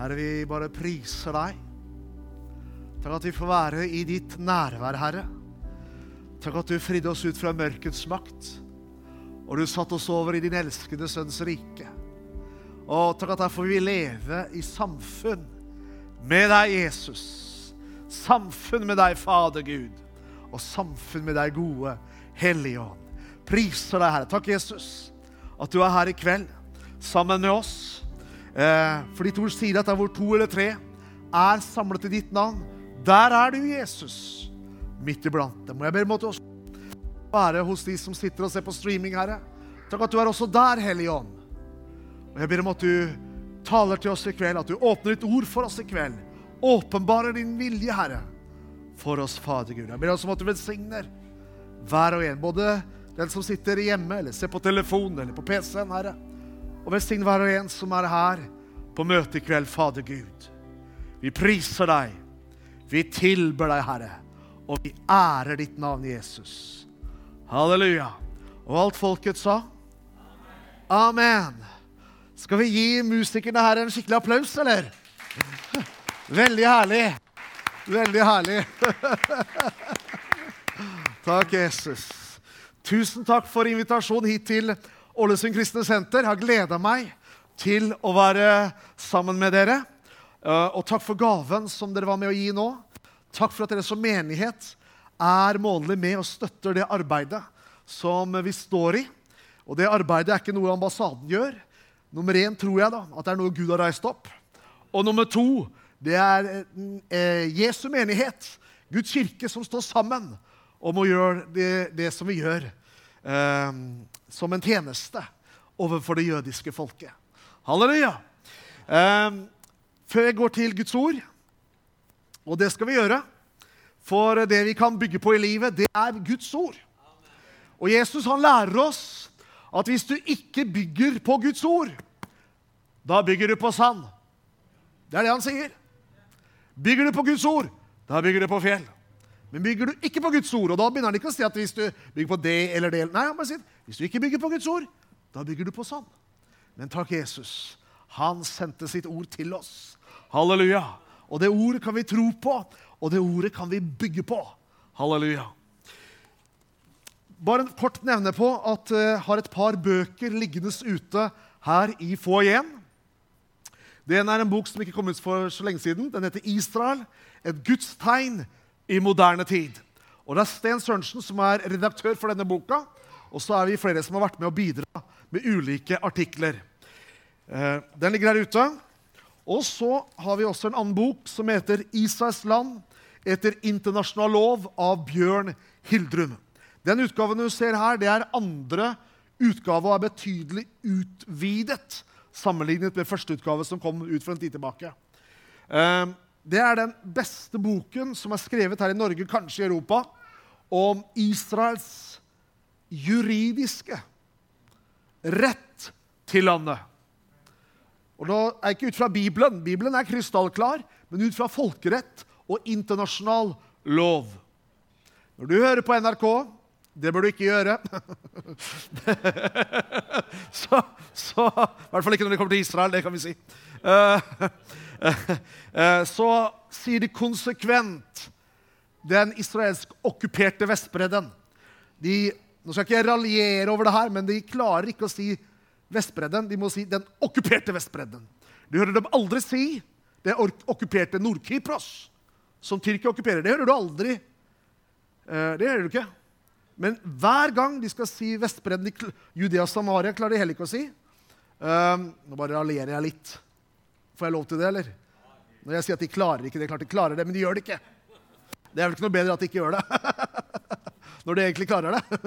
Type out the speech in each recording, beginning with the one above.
Herre, vi bare priser deg. Takk at vi får være i ditt nærvær, Herre. Takk at du fridde oss ut fra mørkets makt, og du satte oss over i din elskede sønns rike. Og takk at derfor vi leve i samfunn med deg, Jesus. Samfunn med deg, Fader Gud. Og samfunn med deg, gode Hellige Ånd. Priser deg, Herre. Takk, Jesus, at du er her i kveld sammen med oss. Eh, for ditt ord sier at der hvor to eller tre er samlet i ditt navn, der er du, Jesus, midt iblant dem. Og jeg ber om at du også være hos de som sitter og ser på streaming, Herre. Takk at du er også der, Hellige Ånd. Og jeg ber om at du taler til oss i kveld, at du åpner ditt ord for oss i kveld. Åpenbarer din vilje, Herre, for oss, Fader Gud. Jeg ber også om at du velsigner hver og en, både den som sitter hjemme, eller ser på telefonen eller på PC-en, Herre. Og velsign hver og en som er her på møte i kveld, Fader Gud. Vi priser deg. Vi tilber deg, Herre, og vi ærer ditt navn, Jesus. Halleluja. Og alt folket sa? Amen. Skal vi gi musikerne her en skikkelig applaus, eller? Veldig herlig. Veldig herlig. Takk, Jesus. Tusen takk for invitasjonen hit til Ålesund kristne senter. Har gleda meg til å være sammen med dere. Eh, og takk for gaven som dere var med å gi nå. Takk for at dere som menighet er månedlig med og støtter det arbeidet som vi står i. Og det arbeidet er ikke noe ambassaden gjør. Nummer én tror jeg da, at det er noe Gud har reist opp. Og nummer to det er eh, Jesu menighet, Guds kirke, som står sammen om å gjøre det, det som vi gjør, eh, som en tjeneste overfor det jødiske folket. Halleluja! Eh, før jeg går til Guds ord, og det skal vi gjøre For det vi kan bygge på i livet, det er Guds ord. Og Jesus han lærer oss at hvis du ikke bygger på Guds ord, da bygger du på sand. Det er det han sier. Bygger du på Guds ord, da bygger du på fjell. Men bygger du ikke på Guds ord, og da begynner han ikke å si at hvis du bygger på det eller det Nei, han bare sier hvis du ikke bygger på Guds ord, da bygger du på sand. Men takk, Jesus. Han sendte sitt ord til oss. Halleluja. Og det ordet kan vi tro på, og det ordet kan vi bygge på. Halleluja. Bare en kort nevne på at jeg uh, har et par bøker liggende ute her i foajeen. ene er en bok som ikke kom ut for så lenge siden. Den heter 'Israel et Guds tegn i moderne tid'. Og Det er Sten Sørensen som er redaktør for denne boka. Og så er vi flere som har vært med å bidra med ulike artikler. Uh, den ligger her ute. Og så har vi også en annen bok som heter 'Isais land etter internasjonal lov' av Bjørn Hildrum. Den utgaven du ser her, det er andre utgave og er betydelig utvidet sammenlignet med første utgave som kom ut for en tid tilbake. Det er den beste boken som er skrevet her i Norge, kanskje i Europa, om Israels juridiske rett til landet. Og da er ikke ut fra Bibelen. Bibelen er krystallklar, men ut fra folkerett og internasjonal lov. Når du hører på NRK, det bør du ikke gjøre. så, så, I hvert fall ikke når det kommer til Israel. Det kan vi si. Uh, så sier de konsekvent den israelsk okkuperte Vestbredden. De, nå skal ikke jeg raljere over det her, men de klarer ikke å si Vestbredden. De må si den okkuperte Vestbredden. Du hører dem aldri si det okkuperte Nord-Kypros, som Tyrkia okkuperer. Det hører du aldri. det hører du ikke. Men hver gang de skal si Vestbredden Judea og Samaria, klarer de heller ikke å si. Um, nå bare raljerer jeg litt. Får jeg lov til det, eller? Når jeg sier at de klarer ikke det, klart de klarer det, men de gjør det ikke. Det er vel ikke noe bedre at de ikke gjør det. Når de egentlig klarer det.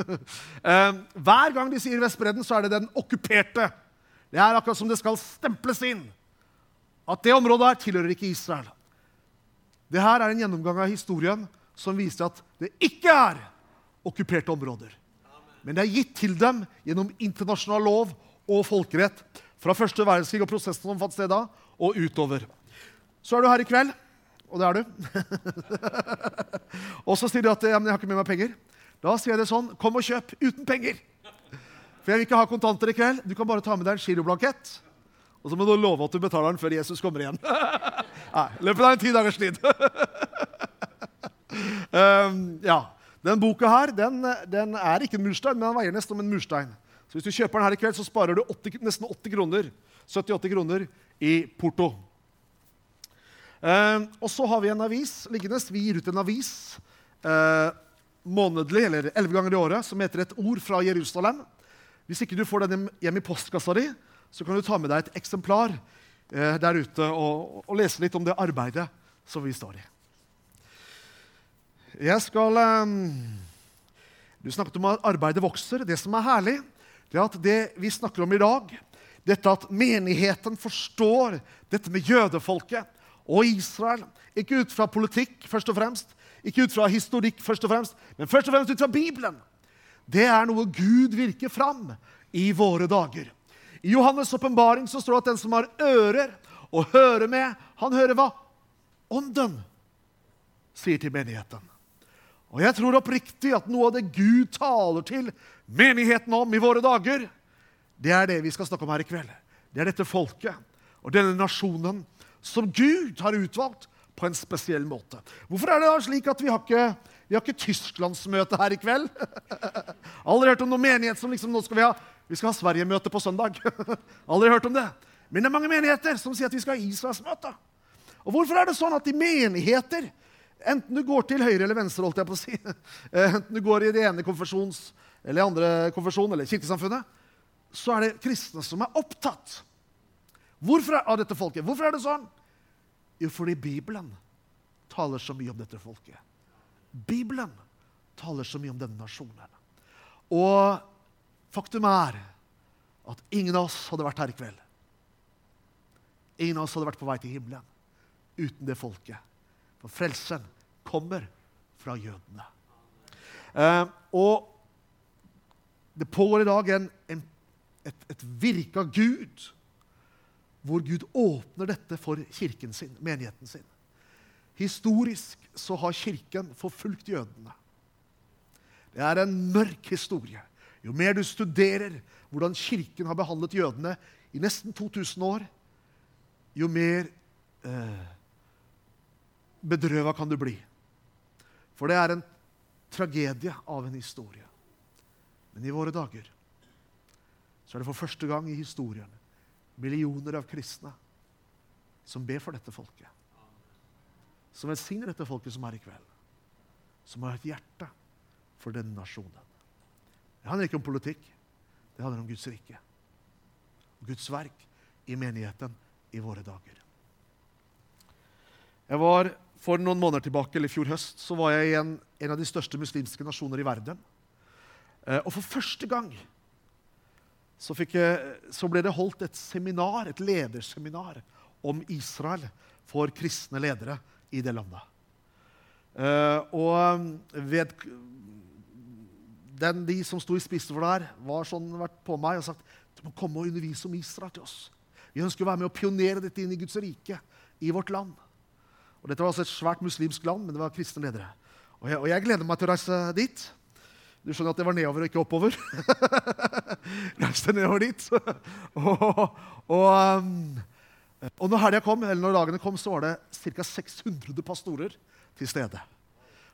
um, hver gang de sier Vestbredden, så er det den okkuperte. Det er akkurat som det skal stemples inn at det området her tilhører ikke Israel. Det her er en gjennomgang av historien som viser at det ikke er okkuperte områder. Men det er gitt til dem gjennom internasjonal lov og folkerett fra første verdenskrig og prosessen som fant sted da, og utover. Så er du her i kveld, og det er du. og så sier du at ja, men jeg har ikke med meg penger. Da sier jeg det sånn Kom og kjøp uten penger. For jeg vil ikke ha kontanter i kveld. Du kan bare ta med deg en giroblankett. Og så må du love at du betaler den før Jesus kommer igjen. Nei, løpet av en ti dagers tid. um, ja. Den boka her den, den, er ikke en murstein, men den veier nesten om en murstein. Så hvis du kjøper den her i kveld, så sparer du 80, nesten 80 kroner. 70-80 kroner i porto. Eh, og så har vi en avis liggende. Vi gir ut en avis eh, månedlig, eller elleve ganger i året, som heter Et ord fra Jerusalem. Hvis ikke du får den hjem i postkassa di, så kan du ta med deg et eksemplar eh, der ute og, og, lese litt om det arbeidet som vi står i. Jeg skal um, Du snakket om at arbeidet vokser. Det som er herlig, det er at det vi snakker om i dag, dette at menigheten forstår dette med jødefolket og Israel, ikke ut fra politikk først og fremst, ikke ut fra historikk, først og fremst, men først og fremst ut fra Bibelen. Det er noe Gud virker fram i våre dager. I Johannes' åpenbaring står det at den som har ører å høre med, han hører hva Ånden sier til menigheten. Og jeg tror oppriktig at noe av det Gud taler til menigheten om i våre dager, det er det vi skal snakke om her i kveld. Det er dette folket og denne nasjonen som Gud har utvalgt på en spesiell måte. Hvorfor er det da slik at vi har ikke, vi har ikke Tysklandsmøte her i kveld? Aldri hørt om noen menighet som liksom nå skal vi ha vi skal ha Sverige-møte på søndag. Aldri hørt om det. Men det er mange menigheter som sier at vi skal ha Israelsmøte. Og hvorfor er det sånn at i menigheter, enten du går til høyre eller venstre, holdt jeg på å si, enten du går i det ene konfesjons eller andre konfesjon eller kirkesamfunnet, så er det kristne som er opptatt Hvorfor er, av dette folket. Hvorfor er det sånn? Jo, fordi Bibelen taler så mye om dette folket. Bibelen taler så mye om denne nasjonen. Og faktum er at ingen av oss hadde vært her i kveld. Ingen av oss hadde vært på vei til himmelen uten det folket. For frelsen kommer fra jødene. Eh, og det pågår i dag en, en, et, et virke av Gud hvor Gud åpner dette for kirken sin, menigheten sin. Historisk så har Kirken forfulgt jødene. Det er en mørk historie. Jo mer du studerer hvordan Kirken har behandlet jødene i nesten 2000 år, jo mer eh, bedrøva kan du bli. For det er en tragedie av en historie. Men i våre dager så er det for første gang i historien millioner av kristne som ber for dette folket. Som velsigner dette folket som er i kveld. Som har et hjerte for denne nasjonen. Det handler ikke om politikk. Det handler om Guds rike. Guds verk i menigheten i våre dager. Jeg var For noen måneder tilbake, eller i fjor høst så var jeg i en, en av de største muslimske nasjoner i verden. Eh, og for første gang så, jeg, så, ble det holdt et seminar, et lederseminar om Israel for kristne ledere i det landet. Uh, og ved, den, de som sto i spissen for det her, var sånn, vært på meg og sagt du må komme og undervise om Israel til oss. Vi ønsker å være med og pionere dette inn i Guds rike i vårt land. Og Dette var altså et svært muslimsk land, men det var kristne ledere. Og jeg, og jeg gleder meg til å reise dit. Du skjønner at det var nedover og ikke oppover? Reiste nedover dit. og, og, um, og når helga kom, eller når dagene kom, så var det ca. 600 pastorer til stede.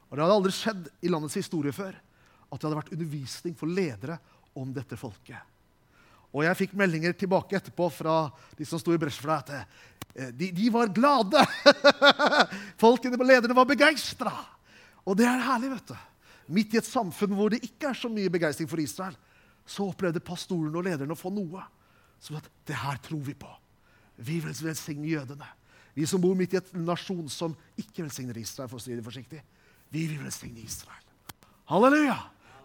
Og Det hadde aldri skjedd i landets historie før at det hadde vært undervisning for ledere om dette folket. Og jeg fikk meldinger tilbake etterpå fra de som sto i bresjen for deg, at eh, de, de var glade. Folkene, lederne var begeistra. Og det er herlig, vet du midt i et samfunn hvor det ikke er så mye begeistring for Israel, så opplevde pastoren og lederne å få noe som at det her tror vi på. Vi vil velsigne jødene. Vi som bor midt i et nasjon som ikke velsigner Israel, for å si det forsiktig. Vi vil velsigne Israel. Halleluja!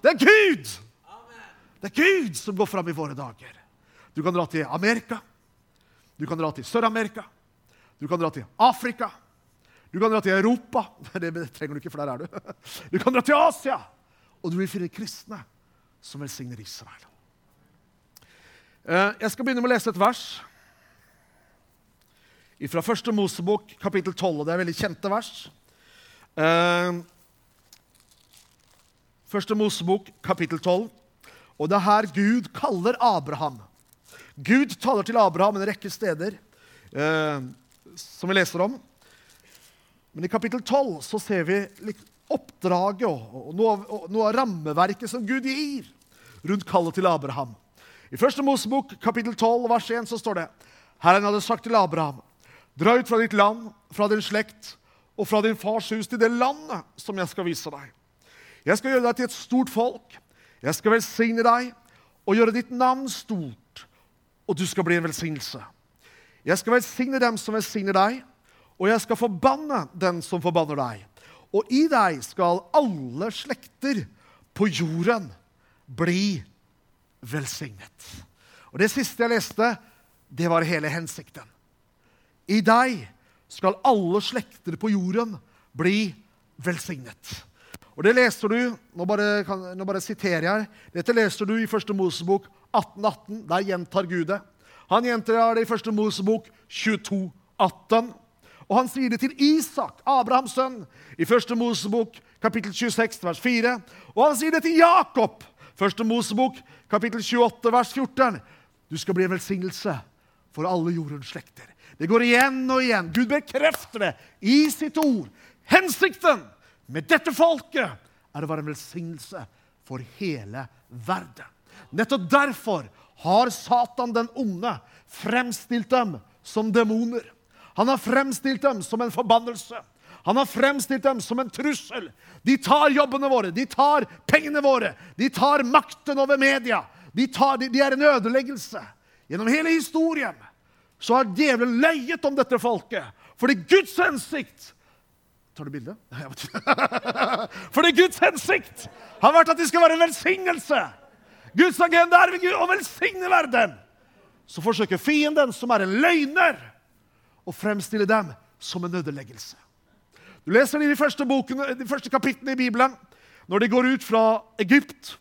Det er Gud! Det er Gud som går fram i våre dager. Du kan dra til Amerika. Du kan dra til Sør-Amerika. Du kan dra til Afrika. Du kan dra til Europa. Det trenger du ikke, for der er du. Du kan dra til Asia, og du vil finne kristne som velsigner Israel. Eh, jeg skal begynne med å lese et vers fra første Mosebok, kapittel 12. og Det er veldig kjente vers. Eh, første Mosebok, kapittel 12. Og det er her Gud kaller Abraham. Gud taler til Abraham en rekke steder eh, som vi leser om. Men i kapittel 12 så ser vi oppdraget og, noe, av, noe av rammeverket som Gud gir rundt kallet til Abraham. I første Mosebok kapittel 12 vers 1 så står det Herren hadde sagt til Abraham, dra ut fra ditt land, fra din slekt og fra din fars hus til det landet som jeg skal vise deg. Jeg skal gjøre deg til et stort folk. Jeg skal velsigne deg og gjøre ditt navn stort, og du skal bli en velsignelse. Jeg skal velsigne dem som velsigner deg, og jeg skal forbanne den som forbanner deg. Og i deg skal alle slekter på jorden bli velsignet. Og Det siste jeg leste, det var hele hensikten. I deg skal alle slekter på jorden bli velsignet. Og det leser du Nå bare, kan, nå bare siterer jeg. Dette leser du i første Mosebok 1818. Der gjentar Gud det. Han gjentar det i første Mosebok 2218. Og han sier det til Isak, Abrahams sønn, i 1. Mosebok kapittel 26, vers 4. Og han sier det til Jakob, 1. Mosebok kapittel 28, vers 14. Du skal bli en velsignelse for alle jordens slekter. Det går igjen og igjen. Gud bekrefter det i sitt ord. Hensikten med dette folket er å være en velsignelse for hele verden. Nettopp derfor har Satan den onde fremstilt dem som demoner. Han har fremstilt dem som en forbannelse. Han har fremstilt dem som en trussel. De tar jobbene våre, de tar pengene våre, de tar makten over media. De, tar, de, de er en ødeleggelse. Gjennom hele historien så har djevelen løyet om dette folket. Fordi Guds hensikt Tar du bilde? Fordi Guds hensikt har vært at de skal være en velsignelse. Guds agenda er å velsigne verden. Så forsøker fienden, som er en løgner, å fremstille dem som en ødeleggelse. Du leser det i de første, bokene, de første kapitlene i Bibelen når de går ut fra Egypt,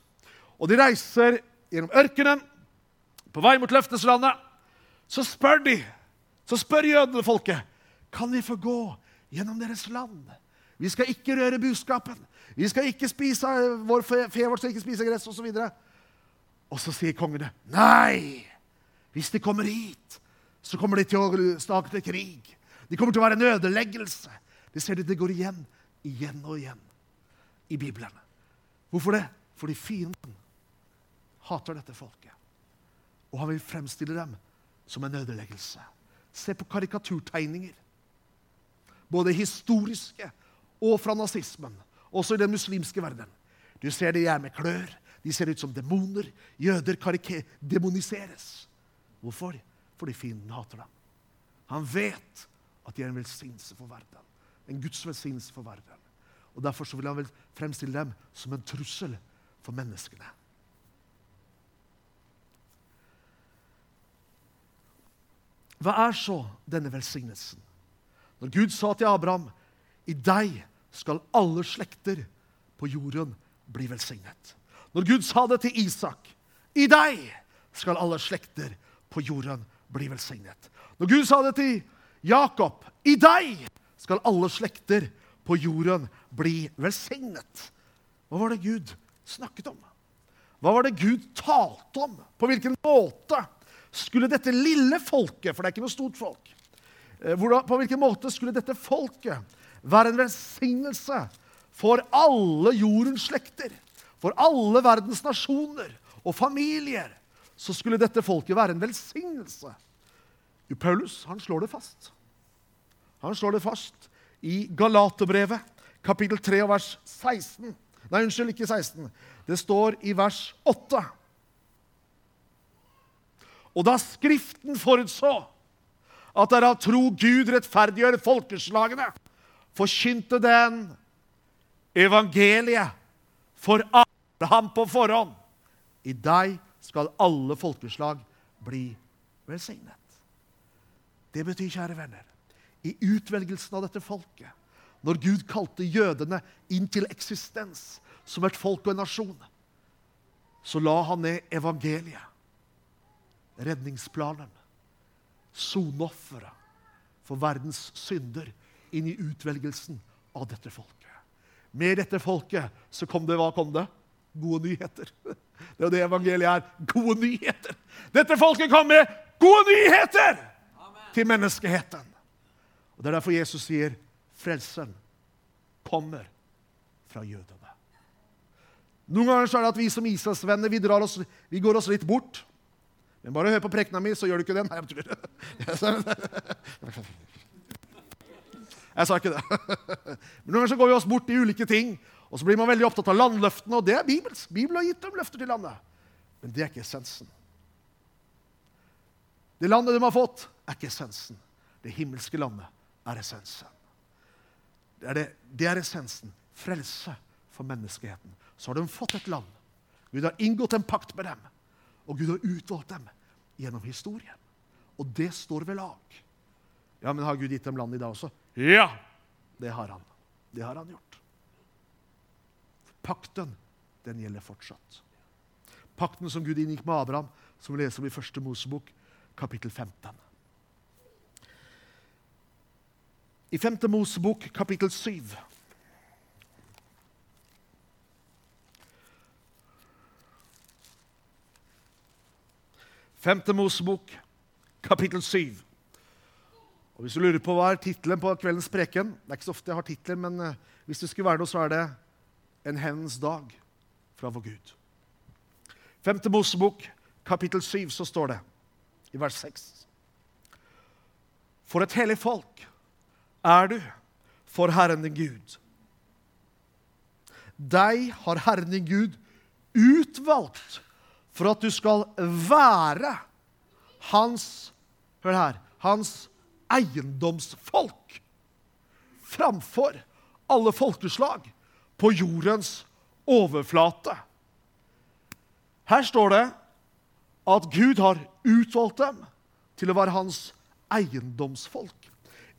og de reiser gjennom ørkenen på vei mot løfteslandet. Så spør de, så spør jødene folket, kan vi få gå gjennom deres land. Vi skal ikke røre buskapen. Vi skal ikke spise, Vår fe, fe vårt skal ikke spise gress osv. Og, så og så sier kongene nei. Hvis de kommer hit, så kommer de til å starte krig. De kommer til å være en ødeleggelse. Det ser du, det går igjen, igjen og igjen i Bibelen. Hvorfor det? Fordi fienden hater dette folket. Og han vil fremstille dem som en ødeleggelse. Se på karikaturtegninger både historiske og fra nazismen, også i den muslimske verden. Du ser de er med klør, de ser ut som demoner. Jøder demoniseres. Hvorfor? Fordi fienden hater dem. Han vet at de er en velsignelse for verden. En Guds velsignelse for verden. Og Derfor vil han vel fremstille dem som en trussel for menneskene. Hva er så denne velsignelsen? Når Gud sa til Abraham, 'I deg skal alle slekter på jorden bli velsignet'. Når Gud sa det til Isak, 'I deg skal alle slekter på jorden bli velsignet'. Når Gud sa det til Jakob, 'I deg skal alle slekter på jorden bli velsignet'. Hva var det Gud snakket om? Hva var det Gud talte om? På hvilken måte skulle dette lille folket, for det er ikke noe stort folk, Eh, på hvilken måte skulle dette folket være en velsignelse for alle jordens slekter? For alle verdens nasjoner og familier så skulle dette folket være en velsignelse. Paulus han slår det fast. Han slår det fast i Galaterbrevet, kapittel 3, vers 16. Nei, unnskyld, ikke 16. Det står i vers 8. Og da Skriften forutså at dere av tro Gud rettferdiggjør folkeslagene, forkynte den evangeliet for Abraham på forhånd. I deg skal alle folkeslag bli velsignet. Det betyr, kjære venner, i utvelgelsen av dette folket, når Gud kalte jødene inn til eksistens som et folk og en nasjon, så la han ned evangeliet, redningsplanen soneofferet for verdens synder inn i utvelgelsen av dette folket. Med dette folket så kom det hva kom det? Gode nyheter. Det er jo det evangeliet er. Gode nyheter. Dette folket kom med gode nyheter til menneskeheten. Og Det er derfor Jesus sier frelsen kommer fra jødene. Noen ganger så er det at vi som Israelsvenner vi, vi går oss litt bort. Men bare hør på prekena mi, så gjør du ikke det. Nei, jeg tror Jeg sa ikke det. Men noen ganger så går vi oss bort i ulike ting, og så blir man veldig opptatt av landløftene, og det er Bibels. Bibelen har gitt dem løfter til landet. Men det er ikke essensen. Det landet de har fått, er ikke essensen. Det himmelske landet er essensen. Det er, det, det er essensen. Frelse for menneskeheten. Så har de fått et land. Gud har inngått en pakt med dem, og Gud har utvalgt dem gjennom historien. Og det står ved lag. Ja, men har Gud gitt dem land i dag også? Ja! Det har han. Det har han gjort. Pakten, den gjelder fortsatt. Pakten som Gud inngikk med Abraham, som vi leser om i første Mosebok, kapittel 15. I femte Mosebok, kapittel 7 Femte Mosebok, kapittel 7. Og Hvis du lurer på hva er tittelen på kveldens preken Det er ikke så ofte jeg har titler, men uh, hvis det skulle være noe, så er det 'En hevnens dag fra vår Gud'. Femte Mosebok, kapittel 7, så står det i vers 6. For et hellig folk er du for Herren din Gud. Deg har Herren din Gud utvalgt for at du skal være hans Hør her. Hans eiendomsfolk framfor alle folkeslag på jordens overflate. Her står det at Gud har utvalgt dem til å være hans eiendomsfolk.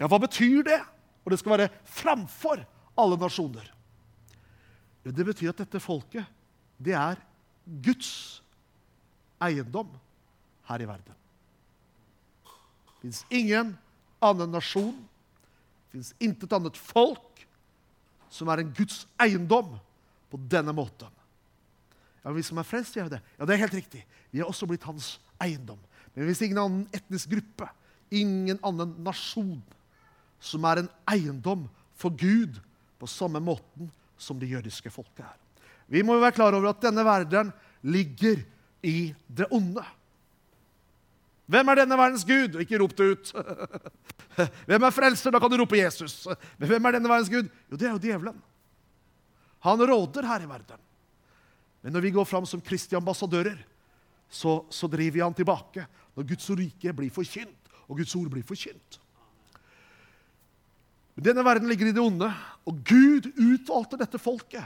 Ja, hva betyr det? Og det skal være framfor alle nasjoner. Det betyr at dette folket, det er Guds eiendom her i verden. Det fins ingen annen nasjon, det fins intet annet folk som er en Guds eiendom på denne måten. Ja, Vi som er frelst, gjør det. Ja, det er helt riktig. Vi har også blitt hans eiendom. Men hvis ingen annen etnisk gruppe, ingen annen nasjon, som er en eiendom for Gud på samme måten som det jødiske folket er. Vi må jo være klar over at denne verden ligger i det onde. Hvem er denne verdens gud? Ikke rop det ut. Hvem er frelser? Da kan du rope Jesus. Men hvem er denne verdens gud? Jo, det er jo djevelen. Han råder her i verden. Men når vi går fram som Kristi ambassadører, så, så driver vi han tilbake. Når Guds rike blir forkynt, og Guds ord blir forkynt. Denne verden ligger i det onde, og Gud utvalgte dette folket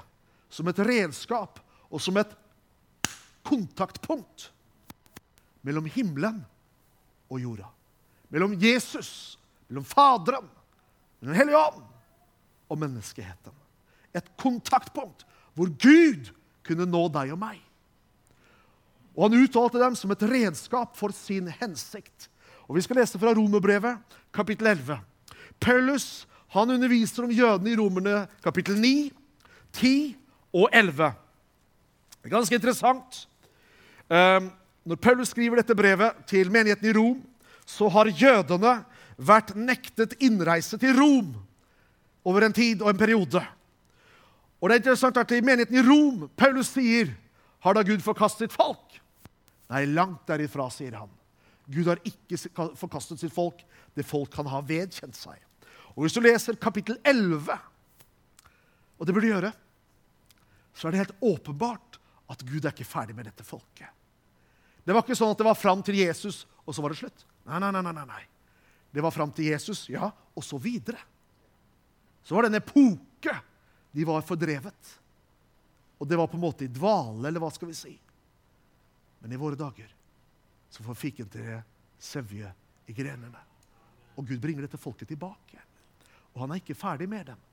som et redskap og som et kontaktpunkt mellom himmelen og jorda. Mellom Jesus, mellom Faderen, Den hellige ånd og menneskeheten. Et kontaktpunkt hvor Gud kunne nå deg og meg. Og Han uttalte dem som et redskap for sin hensikt. Og Vi skal lese fra Romerbrevet, kapittel 11. Paulus han underviser om jødene i Romerne kapittel 9, 10 og 11. Det er ganske interessant. Um, når Paulus skriver dette brevet til menigheten i Rom, så har jødene vært nektet innreise til Rom over en tid og en periode. Og det er interessant at I menigheten i Rom Paulus sier, har da Gud forkastet folk? Nei, langt derifra, sier han. Gud har ikke forkastet sitt folk, det folk kan ha vedkjent seg. Og Hvis du leser kapittel 11, og det burde du gjøre, så er det helt åpenbart at Gud er ikke ferdig med dette folket. Det var ikke sånn at det var fram til Jesus, og så var det slutt. Nei, nei, nei. nei, nei. Det var fram til Jesus, ja, og så videre. Så var det en epoke de var fordrevet. Og det var på en måte i dvale, eller hva skal vi si. Men i våre dager så får fikentreet sevje i grenene. Og Gud bringer dette folket tilbake. Og han er ikke ferdig med dem.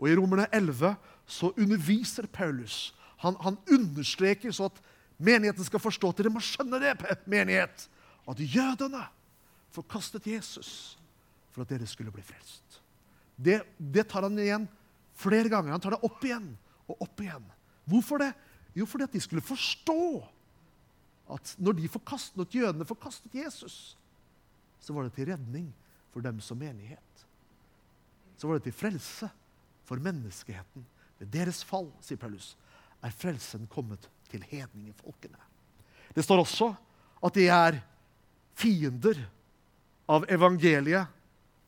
Og I Romerne 11 så underviser Paulus. Han, han understreker så at Menigheten skal forstå at dere må skjønne det, menighet, at jødene forkastet Jesus for at dere skulle bli frelst. Det, det tar han igjen flere ganger. Han tar det opp igjen og opp igjen. Hvorfor det? Jo, fordi at de skulle forstå at når, de forkast, når jødene forkastet Jesus, så var det til redning for dem som menighet. Så var det til frelse for menneskeheten. Ved deres fall, sier Paulus, er frelsen kommet til hedningefolkene. Det står også at de er fiender av evangeliet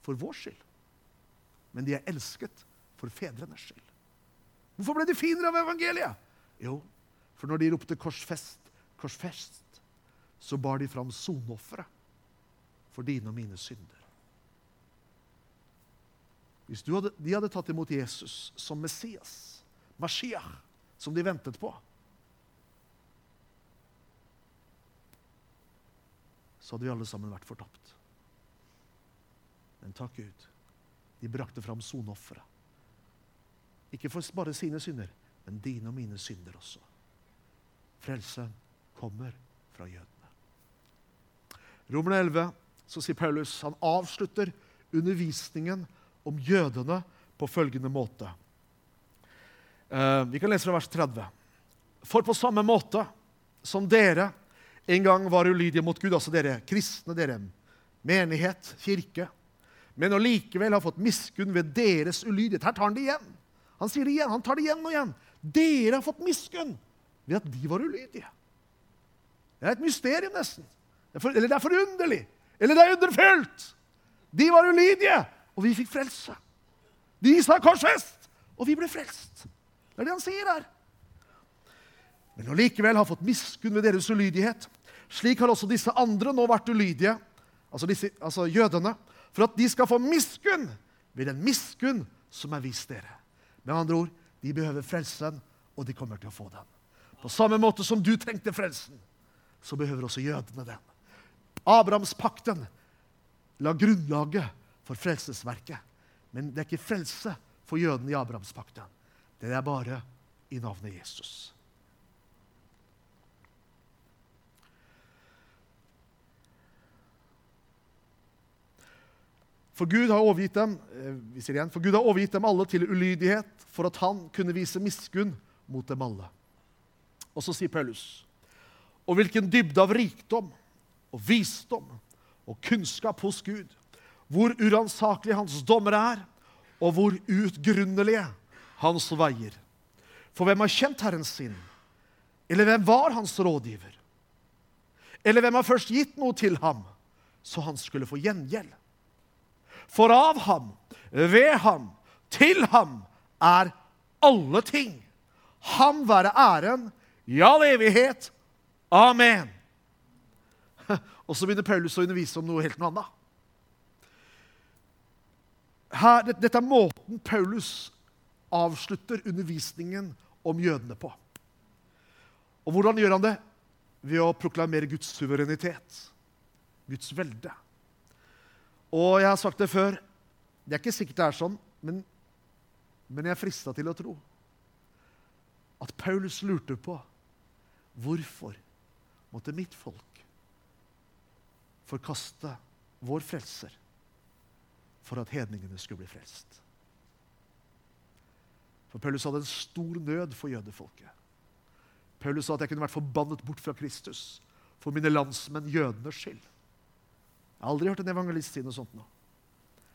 for vår skyld. Men de er elsket for fedrenes skyld. Hvorfor ble de fiender av evangeliet? Jo, for når de ropte 'korsfest', 'korsfest', så bar de fram sonofferet for dine og mine synder. Hvis hadde, de hadde tatt imot Jesus som Messias, Mashiach, som de ventet på Så hadde vi alle sammen vært fortapt. Men takk Gud, de brakte fram soneofferet. Ikke for bare sine synder, men dine og mine synder også. Frelsen kommer fra jødene. Romerne 11 så sier Paulus han avslutter undervisningen om jødene på følgende måte. Eh, vi kan lese fra vers 30. For på samme måte som dere en gang var ulydige mot Gud, altså dere kristne, dere menighet, kirke, men og likevel har fått miskunn ved deres ulydighet. Her tar han det igjen. Han sier det igjen, han tar det igjen og igjen. Dere har fått miskunn ved at de var ulydige. Det er et mysterium, nesten. eller det er forunderlig. Eller det er underfylt. De var ulydige, og vi fikk frelse. De sa korsfest, og vi ble frelst. Det er det han sier her. Men allikevel likevel har fått miskunn ved deres ulydighet, slik har også disse andre nå vært ulydige, altså, disse, altså jødene, for at de skal få miskunn ved den miskunn som er vist dere. Med andre ord, de behøver frelsen, og de kommer til å få den. På samme måte som du trengte frelsen, så behøver også jødene den. Abrahamspakten la grunnlaget for frelsesverket. Men det er ikke frelse for jødene i Abrahamspakten. Det er bare i navnet Jesus. For Gud har overgitt dem eh, vi sier igjen, for Gud har overgitt dem alle til ulydighet for at han kunne vise miskunn mot dem alle. Og så sier Paulus Og hvilken dybde av rikdom og visdom og kunnskap hos Gud. Hvor uransakelig hans dommer er, og hvor utgrunnelige hans veier. For hvem har kjent Herren sin? Eller hvem var hans rådgiver? Eller hvem har først gitt noe til ham, så han skulle få gjengjeld? For av ham, ved ham, til ham er alle ting. Ham være æren i all evighet. Amen. Og så begynner Paulus å undervise om noe helt noe annet. Her, dette er måten Paulus avslutter undervisningen om jødene på. Og hvordan gjør han det? Ved å proklamere Guds suverenitet, Guds velde. Og jeg har sagt det før Det er ikke sikkert det er sånn, men, men jeg er frista til å tro at Paulus lurte på hvorfor måtte mitt folk forkaste vår frelser for at hedningene skulle bli frelst. For Paulus hadde en stor nød for jødefolket. Paulus sa at jeg kunne vært forbannet bort fra Kristus for mine landsmenn jødenes skyld. Jeg har aldri hørt en evangelist si noe sånt nå.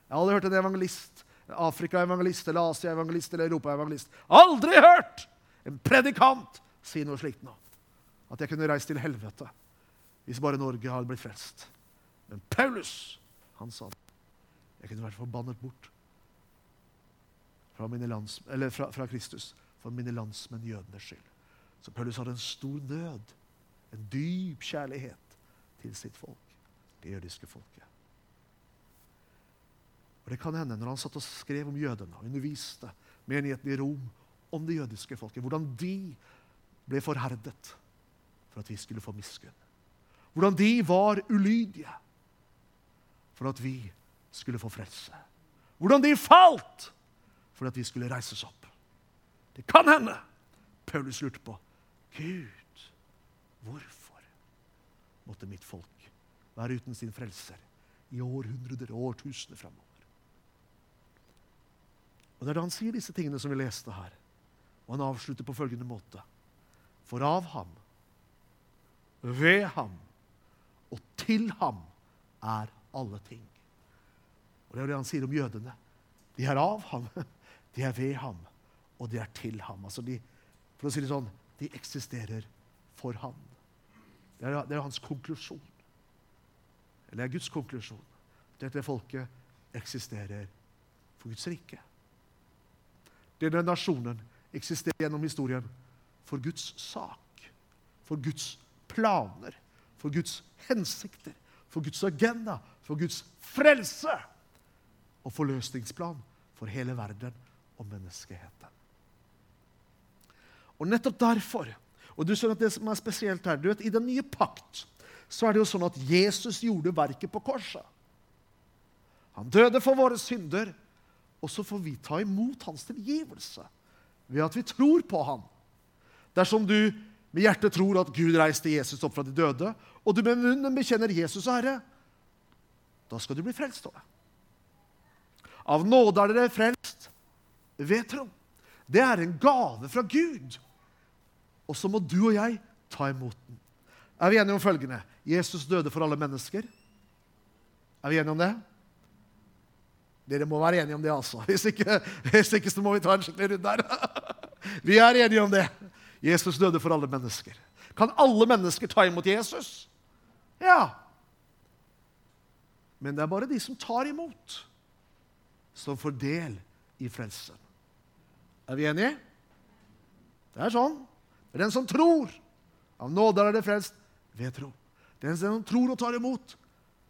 Jeg har aldri hørt en evangelist, Afrika-evangelist eller Asia-evangelist eller Europa-evangelist. Aldri hørt en predikant si noe slikt nå. At jeg kunne reist til helvete hvis bare Norge hadde blitt frelst. Men Paulus, han sa det. Jeg kunne vært forbannet bort fra, lands, fra, fra Kristus for mine landsmenn jødenes skyld. Så Paulus hadde en stor nød, en dyp kjærlighet til sitt folk, det jødiske folket. Og Det kan hende når han satt og skrev om jødene og underviste menigheten i Rom om det jødiske folket, hvordan de ble forherdet for at vi skulle få miskunn. Hvordan de var ulydige for at vi skulle få frelse. Hvordan de falt for at vi skulle reises opp. Det kan hende Paulus lurte på Gud, hvorfor måtte mitt folk være uten sin frelser i århundrer og årtusener framover? Og Det er da han sier disse tingene som vi leste her. Og han avslutter på følgende måte. For av ham, ved ham og til ham er alle ting. Og Det er det han sier om jødene. De er av ham, de er ved ham, og de er til ham. Altså de, for å si det sånn de eksisterer for ham. Det er, det er hans konklusjon. Eller er Guds konklusjon. Dette folket eksisterer for Guds rike. Denne nasjonen eksisterer gjennom historien for Guds sak, for Guds planer, for Guds hensikter, for Guds agenda, for Guds frelse og forløsningsplan for hele verden og menneskeheten. Og nettopp derfor og du skjønner at Det som er spesielt her, du vet, I den nye pakt så er det jo sånn at Jesus gjorde verket på korset. Han døde for våre synder, og så får vi ta imot hans tilgivelse ved at vi tror på ham. Dersom du med hjertet tror at Gud reiste Jesus opp fra de døde, og du med munnen bekjenner Jesus og Herre, da skal du bli frelst. Det. Av nåde er dere frelst ved tro. Det er en gave fra Gud. Og så må du og jeg ta imot den. Er vi enige om følgende? Jesus døde for alle mennesker. Er vi enige om det? Dere må være enige om det, altså. Hvis ikke, hvis ikke så må vi ta en skikkelig runde her. Vi er enige om det. Jesus døde for alle mennesker. Kan alle mennesker ta imot Jesus? Ja. Men det er bare de som tar imot, som får del i frelsen. Er vi enige? Det er sånn. Det er den som tror. Av nåde er det frelst ved tro. Den som tror og tar imot,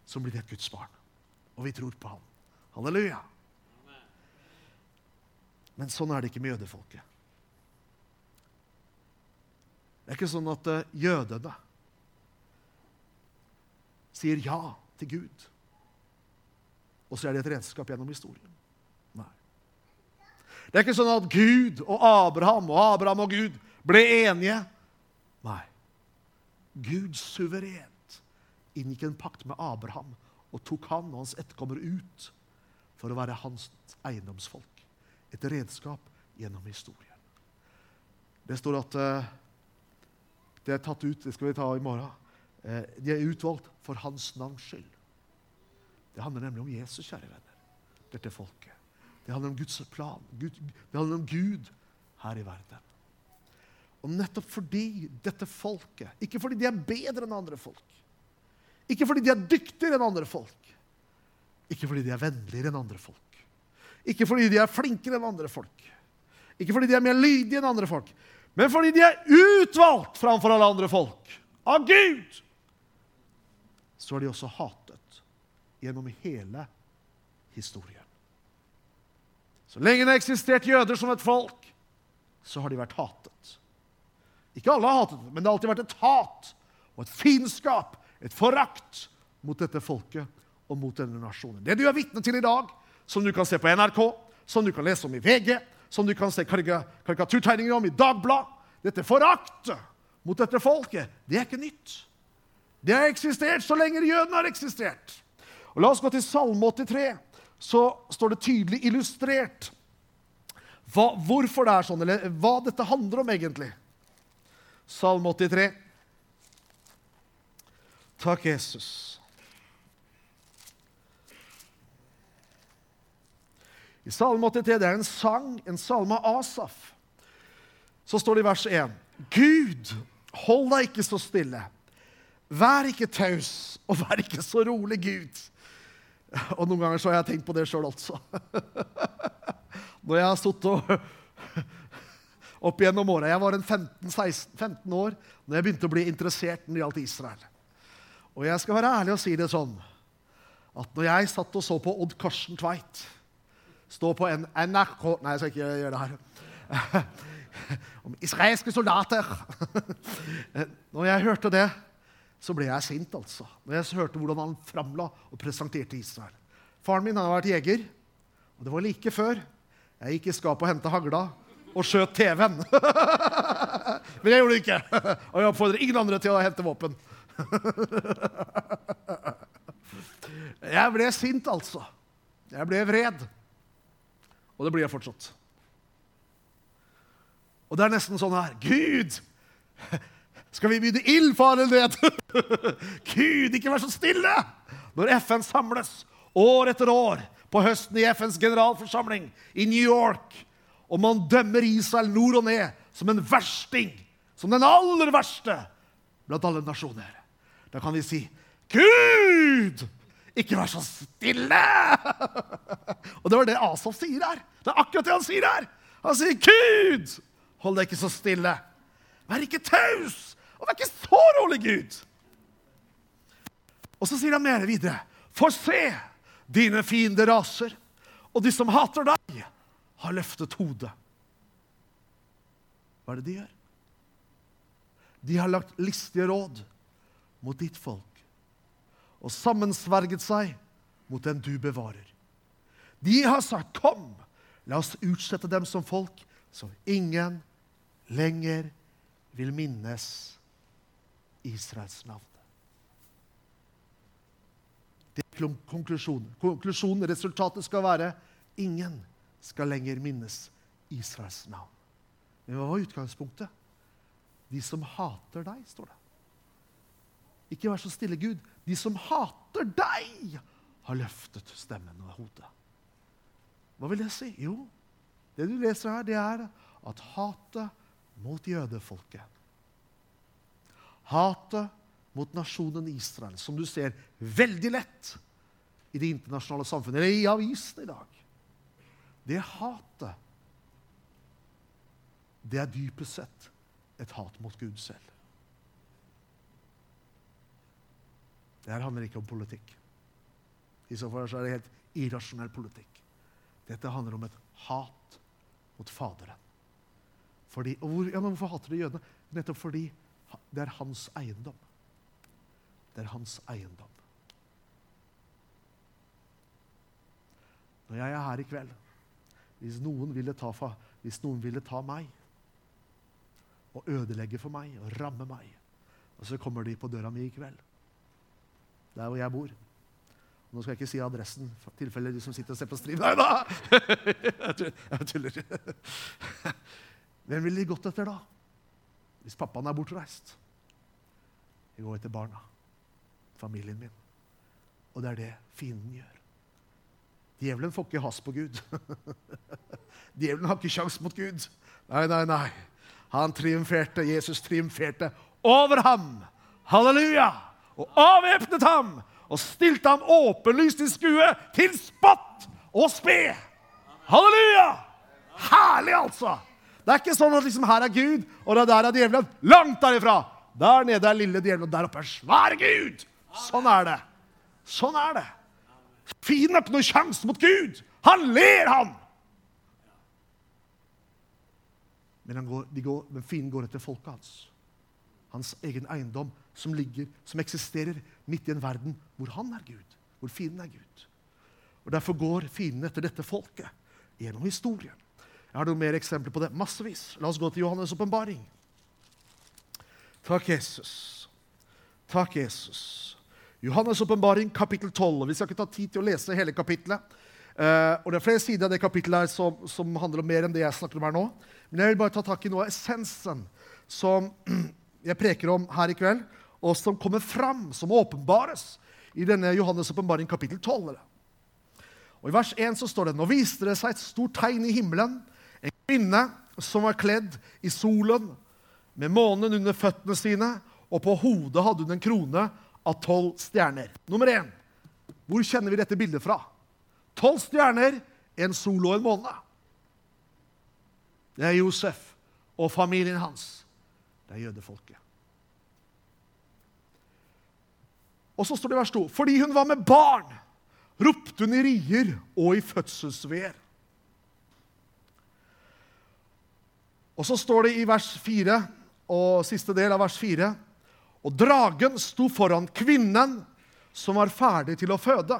som blir det et Guds barn. Og vi tror på ham. Halleluja. Men sånn er det ikke med jødefolket. Det er ikke sånn at uh, jødene sier ja til Gud, og så er det et redskap gjennom historien. Nei. Det er ikke sånn at Gud og Abraham og Abraham og Gud ble enige. Nei. Gud suverent inngikk en pakt med Abraham og tok han og hans etterkommere ut for å være hans eiendomsfolk. Et redskap gjennom historien. Det står at uh, det er tatt ut Det skal vi ta i morgen. Uh, de er utvalgt for hans navns skyld. Det handler nemlig om Jesus, kjære venner. Dette folket. Det handler om Guds plan. Gud, det handler om Gud her i verden. Og nettopp fordi dette folket Ikke fordi de er bedre enn andre folk. Ikke fordi de er dyktigere enn andre folk. Ikke fordi de er vennligere enn andre folk. Ikke fordi de er flinkere enn andre folk. Ikke fordi de er mer lydige enn andre folk. Men fordi de er utvalgt framfor alle andre folk av Gud. Så er de også hatet gjennom hele historien. Så lenge det har eksistert jøder som et folk, så har de vært hatet. Ikke alle har hatet men det har alltid vært et hat og et fiendskap, et forakt, mot dette folket og mot denne nasjonen. Det du er vitne til i dag, som du kan se på NRK, som du kan lese om i VG, som du kan se karikaturtegninger om i Dagbladet Dette foraktet mot dette folket, det er ikke nytt. Det har eksistert så lenge jødene har eksistert. Og La oss gå til Salme 83. Så står det tydelig illustrert hva, hvorfor det er sånn, eller hva dette handler om egentlig. Salme 83. Takk, Jesus. I Salme 83 det er en sang, en salme av Asaf. Så står det i vers 1.: Gud, hold deg ikke så stille. Vær ikke taus, og vær ikke så rolig, Gud. Og noen ganger så har jeg tenkt på det sjøl, altså. Når jeg har sittet opp gjennom åra. Jeg var en 15, 16, 15 år når jeg begynte å bli interessert når det gjaldt Israel. Og jeg skal være ærlig og si det sånn at når jeg satt og så på Odd Karsten Tveit stå på en NRK Nei, jeg skal ikke gjøre det her. Om israelske soldater. Når jeg hørte det, så ble jeg sint, altså. Når jeg hørte hvordan han framla og presenterte Israel. Faren min har vært jeger, og det var like før jeg gikk i skapet og henta hagla og skjøt TV-en. Men jeg gjorde det ikke. Og jeg oppfordrer ingen andre til å hente våpen. Jeg ble sint, altså. Jeg ble vred. Og det blir jeg fortsatt. Og det er nesten sånn her Gud, Skal vi begynne ildfaren ned? Gud, ikke vær så stille! Når FN samles år etter år på høsten i FNs generalforsamling i New York, og man dømmer Israel nord og ned som en versting, som den aller verste blant alle nasjoner, da kan vi si Gud! Ikke vær så stille! og det var det Asaf sier her. Det er akkurat det han sier her. Han sier, 'Gud, hold deg ikke så stille. Vær ikke taus, og vær ikke så rolig, Gud.' Og så sier han mer videre. For se, dine fiender raser, og de som hater deg, har løftet hodet. Hva er det de gjør? De har lagt listige råd mot ditt folk og sammensverget seg mot den du bevarer. De har sagt, 'Kom, la oss utsette dem som folk, så ingen lenger vil minnes Israels navn.' Det er konklusjonen. Konklusjonen, resultatet, skal være ingen skal lenger minnes Israels navn. Men hva var utgangspunktet? De som hater deg, står det. Ikke vær så stille, Gud. De som hater deg, har løftet stemmen og hodet. Hva vil det si? Jo, det du leser her, det er at hatet mot jødefolket Hatet mot nasjonen Israel, som du ser veldig lett i det internasjonale samfunnet, eller i avisen i dag Det hatet, det er dypest sett et hat mot Gud selv. Det her handler ikke om politikk. I så fall så er det helt irrasjonell politikk. Dette handler om et hat mot Faderen. Fordi, hvor, ja, Hvorfor hater de jødene? Nettopp fordi det er hans eiendom. Det er hans eiendom. Når jeg er her i kveld, hvis noen ville ta, hvis noen ville ta meg og ødelegge for meg og ramme meg, og så kommer de på døra mi i kveld der hvor jeg bor. Nå skal jeg ikke si adressen, i tilfelle de som sitter og ser på stream. Nei da! Jeg tuller. Hvem ville de gått etter da? Hvis pappaen er bortreist? Jeg går etter barna. Familien min. Og det er det fienden gjør. Djevelen får ikke has på Gud. Djevelen har ikke sjans mot Gud. Nei, nei, nei. Han triumferte. Jesus triumferte over ham. Halleluja! Og avvæpnet ham og stilte ham åpenlyst i skue til spott og spe. Halleluja! Herlig, altså! Det er ikke sånn at liksom her er Gud, og der er djevelen. Langt derifra! Der nede er lille djevelen, og der oppe er svære Gud. Sånn er det. Sånn er det. Fienden har ikke noen sjanse mot Gud. Han ler, han! Men, går, går, men fienden går etter folket hans. Hans egen eiendom som ligger, som eksisterer midt i en verden hvor han er Gud, hvor fienden er Gud. Og Derfor går fienden etter dette folket gjennom historien. Jeg har noen mer eksempler på det. Massevis. La oss gå til Johannes' åpenbaring. Takk, Jesus. Takk, Jesus. Johannes' åpenbaring, kapittel 12. Vi skal ikke ta tid til å lese hele kapittelet. Uh, og Det er flere sider av det kapittelet som, som, handler om mer enn det jeg snakker om her nå. Men jeg vil bare ta tak i noe av essensen som jeg preker om her i kveld, og som kommer fram, som åpenbares i denne Johannes' åpenbaring kapittel 12. Og I vers 1 så står det Nå viste det seg et stort tegn i himmelen. En kvinne som var kledd i solen, med månen under føttene sine, og på hodet hadde hun en krone av tolv stjerner. Nummer én. Hvor kjenner vi dette bildet fra? Tolv stjerner, en sol og en måne. Det er Josef og familien hans. Det er jødefolket. Og så står det i vers 2.: Fordi hun var med barn, ropte hun i rier og i fødselsveer. Og så står det i vers 4, og siste del av vers 4, og dragen sto foran kvinnen som var ferdig til å føde,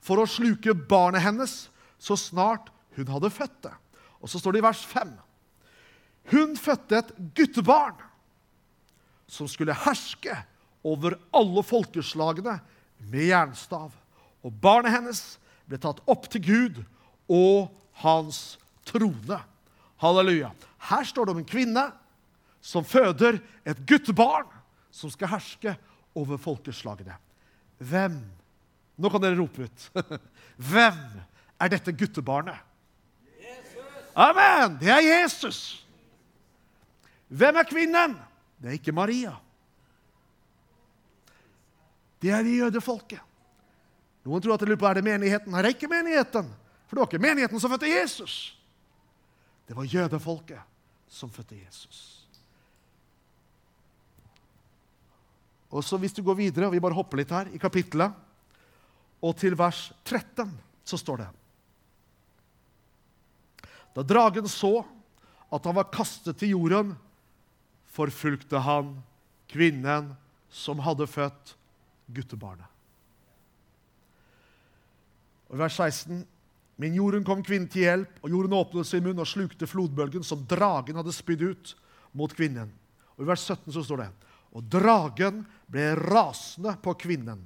for å sluke barnet hennes så snart hun hadde født det. Og så står det i vers 5. Hun fødte et guttebarn som skulle herske over alle folkeslagene med jernstav. Og barnet hennes ble tatt opp til Gud og hans trone. Halleluja. Her står det om en kvinne som føder et guttebarn som skal herske over folkeslagene. Hvem Nå kan dere rope ut. Hvem er dette guttebarnet? Jesus. Amen! Det er Jesus. Hvem er kvinnen? Det er ikke Maria. Det er jødefolket. Noen tror at det lurer på er det menigheten. Nei, det er ikke menigheten. For det var ikke menigheten som fødte Jesus. Det var jødefolket som fødte Jesus. Og så Hvis du går videre, og vi bare hopper litt her i kapittelet, og til vers 13, så står det Da dragen så at han var kastet til jorden, forfulgte han kvinnen som hadde født guttebarnet. Og vers 16.: Men jorden kom kvinnen til hjelp, og jorden åpnet sin munn og slukte flodbølgen som dragen hadde spydd ut mot kvinnen. Og I vers 17 så står det og dragen ble rasende på kvinnen.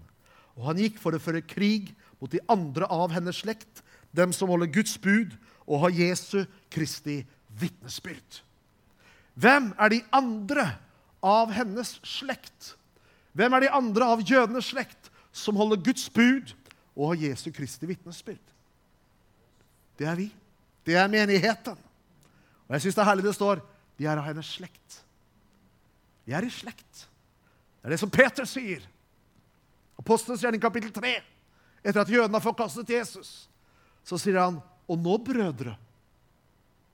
Og han gikk for å føre krig mot de andre av hennes slekt, dem som holder Guds bud og har Jesu Kristi vitnesbyrd. Hvem er de andre av hennes slekt? Hvem er de andre av jødenes slekt som holder Guds bud og har Jesu Kristi vitnesbyrd? Det er vi. Det er menigheten. Og jeg syns det er herlig det står de er av hennes slekt. Vi er i slekt. Det er det som Peter sier. Apostelens gjerning kapittel 3. Etter at jødene har forkastet Jesus, så sier han, 'Og nå, brødre',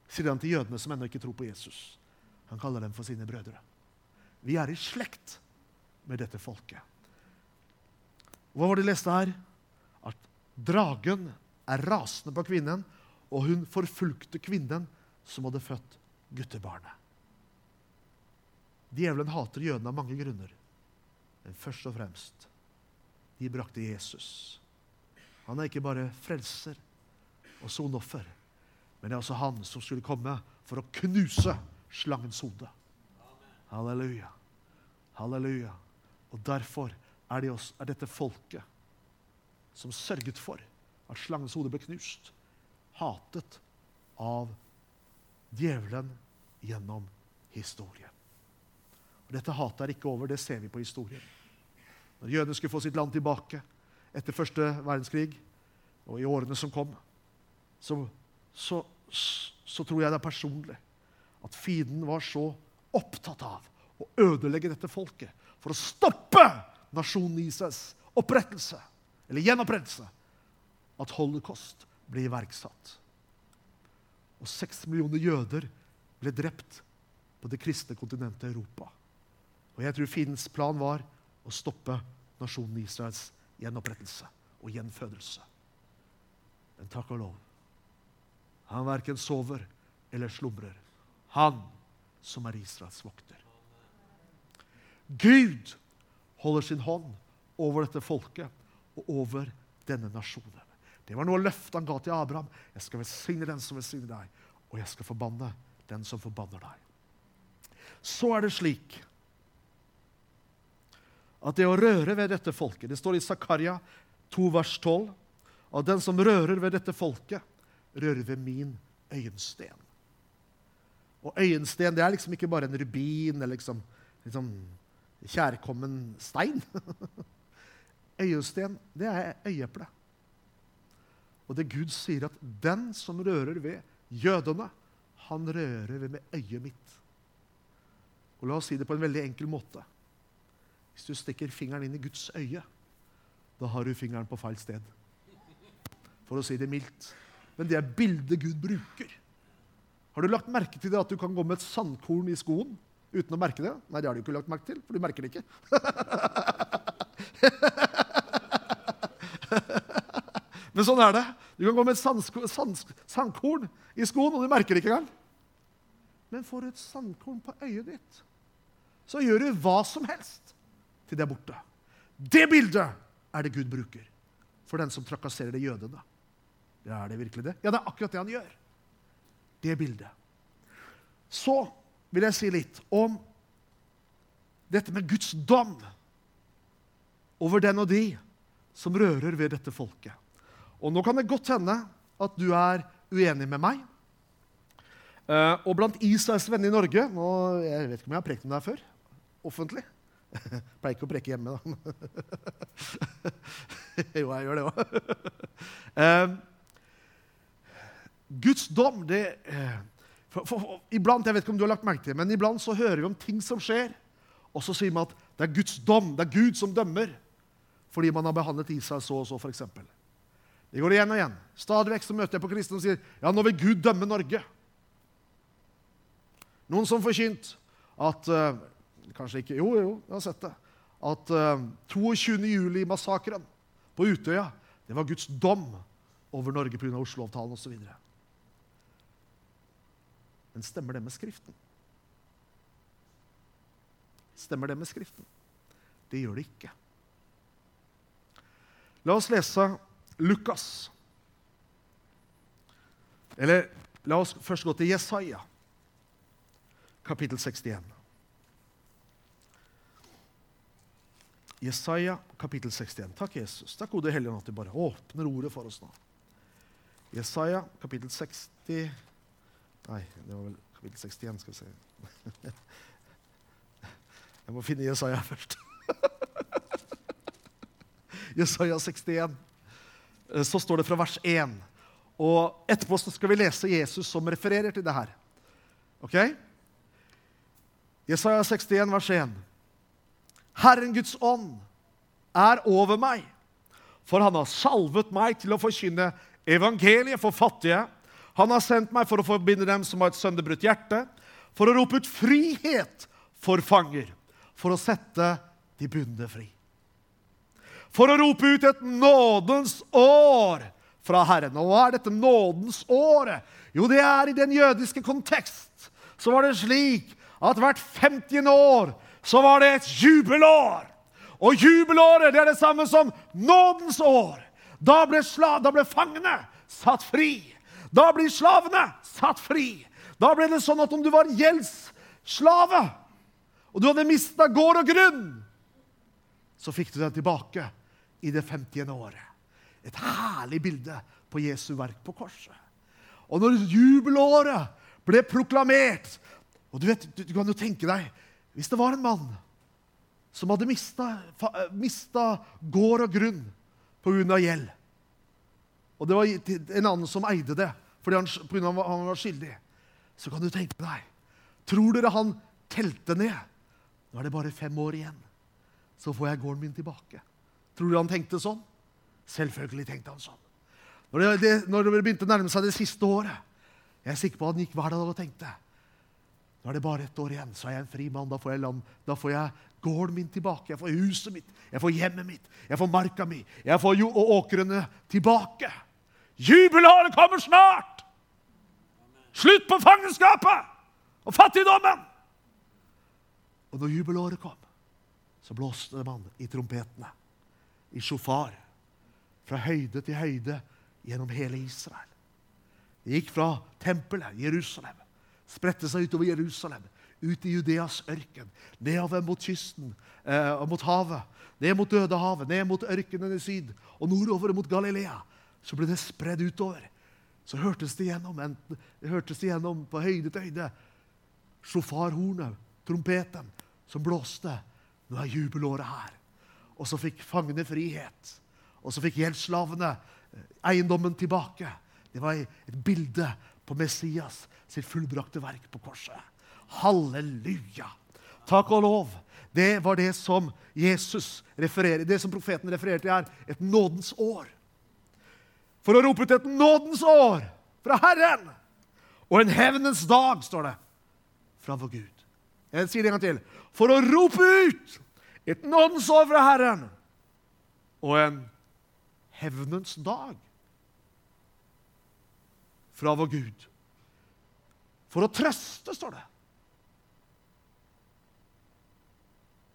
sier han til jødene som ennå ikke tror på Jesus. Han kaller dem for sine brødre. Vi er i slekt med dette folket. Hva var det de leste her? At dragen er rasende på kvinnen, og hun forfulgte kvinnen som hadde født guttebarnet. Djevelen hater jødene av mange grunner. Men først og fremst de brakte Jesus. Han er ikke bare frelser og sonoffer, men det er også han som skulle komme for å knuse slangens hode. Halleluja. Halleluja. Og derfor er, de også, er dette folket som sørget for at slangens hode ble knust, hatet av djevelen gjennom historien. Og Dette hatet er ikke over, det ser vi på historien. Når jødene skulle få sitt land tilbake etter første verdenskrig, og i årene som kom, så, så, så tror jeg det er personlig at fienden var så opptatt av å ødelegge dette folket for å stoppe nasjonen Israels opprettelse, eller gjenopprettelse, at holocaust ble iverksatt. Og seks millioner jøder ble drept på det kristne kontinentet Europa. Og jeg tror fiendens plan var å stoppe nasjonen Israels gjenopprettelse og gjenfødelse. Men takk og lov. Han verken sover eller slumrer. Han som er Israels vokter. Gud holder sin hånd over dette folket og over denne nasjonen. Det var noe løftet han ga til Abraham. Jeg skal velsigne den som velsigner deg, og jeg skal forbanne den som forbanner deg. Så er det slik at det å røre ved dette folket Det står i Zakaria 2, vers 12 at den som rører ved dette folket, rører ved min øyensten. Og øyensten det er liksom ikke bare en rubin eller liksom, liksom kjærkommen stein. øyesten, det er øyeeple. Og det Gud sier, at den som rører ved jødene, han rører ved med øyet mitt. Og La oss si det på en veldig enkel måte. Hvis du stikker fingeren inn i Guds øye, da har du fingeren på feil sted. For å si det mildt. Men det er bildet Gud bruker. Har du lagt merke til det at du kan gå med et sandkorn i skoen uten å merke det? Nei, det har du ikke lagt merke til, for du merker det ikke. Men sånn er det. Du kan gå med et sandkorn i skoen, og du merker det ikke engang. Men får du et sandkorn på øyet ditt, så gjør du hva som helst til det er borte. Det bildet er det Gud bruker for den som trakasserer de jødene. Ja, er det virkelig det? Ja, det er akkurat det han gjør. Det bildet. Så vil jeg si litt om dette med Guds dom over den og de som rører ved dette folket. Og nå kan det godt hende at du er uenig med meg. Eh, og blant Israels venner i Norge og Jeg vet ikke om jeg har prekt om det her før. Offentlig. Pleier ikke å preke hjemme, da. jo, jeg gjør det òg. Guds dom, det eh, for, for, for, Iblant jeg vet ikke om du har lagt merke til, men iblant så hører vi om ting som skjer, og så sier man at det er Guds dom, det er Gud som dømmer, fordi man har behandlet Israel så og så, f.eks. Det går igjen og igjen. Stadig vekk så møter jeg på kristne og sier ja, nå vil Gud dømme Norge. Noen som forkynt at uh, Kanskje ikke Jo, jo, jeg har sett det. At uh, eh, 22. juli-massakren på Utøya det var Guds dom over Norge pga. Oslo-avtalen osv. Men stemmer det med Skriften? Stemmer det med Skriften? Det gjør det ikke. La oss lese Lukas. Eller la oss først gå til Jesaja kapittel 61. Jesaja kapittel 61. Takk, Jesus. Takk, gode Hellige at du bare åpner ordet for oss nå. Jesaja kapittel 60 Nei, det var vel kapittel 61, skal vi se. Jeg må finne Jesaja først. Jesaja 61. Eh, så står det fra vers 1. Og etterpå skal vi lese Jesus som refererer til det her. Ok? Jesaja 61, vers 1. Herren Guds ånd er over meg, for han har salvet meg til å forkynne evangeliet for fattige. Han har sendt meg for å forbinde dem som har et sønderbrutt hjerte, for å rope ut frihet for fanger, for å sette de bundne fri. For å rope ut et nådens år fra Herren. Og hva er dette nådens året? Jo, det er i den jødiske kontekst. Så var det slik at hvert 50. år så var det et jubelår. Og jubelåret det er det samme som nådens år. Da ble, slav, da ble fangene satt fri. Da blir slavene satt fri. Da ble det sånn at om du var gjeldsslave, og du hadde mista gård og grunn, så fikk du den tilbake i det 50. året. Et herlig bilde på Jesu verk på korset. Og når jubelåret ble proklamert, og du, vet, du, du kan jo tenke deg Hvis det var en mann som hadde mista, mista gård og grunn pga. gjeld, og det var en annen som eide det fordi han, på grunn av han var skyldig, så kan du tenke deg Tror dere han telte ned? Nå er det bare fem år igjen. Så får jeg gården min tilbake. Tror du han tenkte sånn? Selvfølgelig tenkte han sånn. Når det, det, når det begynte å nærme seg det siste året Jeg er sikker på at han gikk hver dag og tenkte nå er det bare ett år igjen, så er jeg en fri mann. Da får jeg, land, da får jeg gården min tilbake. Jeg får huset mitt, jeg får hjemmet mitt, jeg får marka mi, jeg får jo åkrene tilbake. Jubelåret kommer snart! Slutt på fangenskapet og fattigdommen! Og når jubelåret kom, så blåste man i trompetene, i sjofar, fra høyde til høyde gjennom hele Israel. Det gikk fra tempelet, Jerusalem, spredte seg utover Jerusalem, ut i Judeas ørken, nedover mot kysten eh, og mot havet, ned mot Dødehavet, ned mot ørkenen i syd og nordover mot Galilea. Så ble det spredd utover. Så hørtes det gjennom, enten, det hørtes gjennom på høyde til høyde. Sjofarhornet, trompeten, som blåste. Nå er jubelåret her. Og så fikk fangene frihet. Og så fikk gjeldsslavene eh, eiendommen tilbake. Det var et bilde på Messias sitt fullbrakte verk på korset. Halleluja! Takk og lov. Det var det som Jesus refererer, det som profeten refererte her. Et nådens år. For å rope ut et nådens år fra Herren og en hevnens dag, står det, fra vår Gud. Jeg sier det en gang til. For å rope ut et nådens år fra Herren og en hevnens dag fra vår Gud. For å trøste, står det.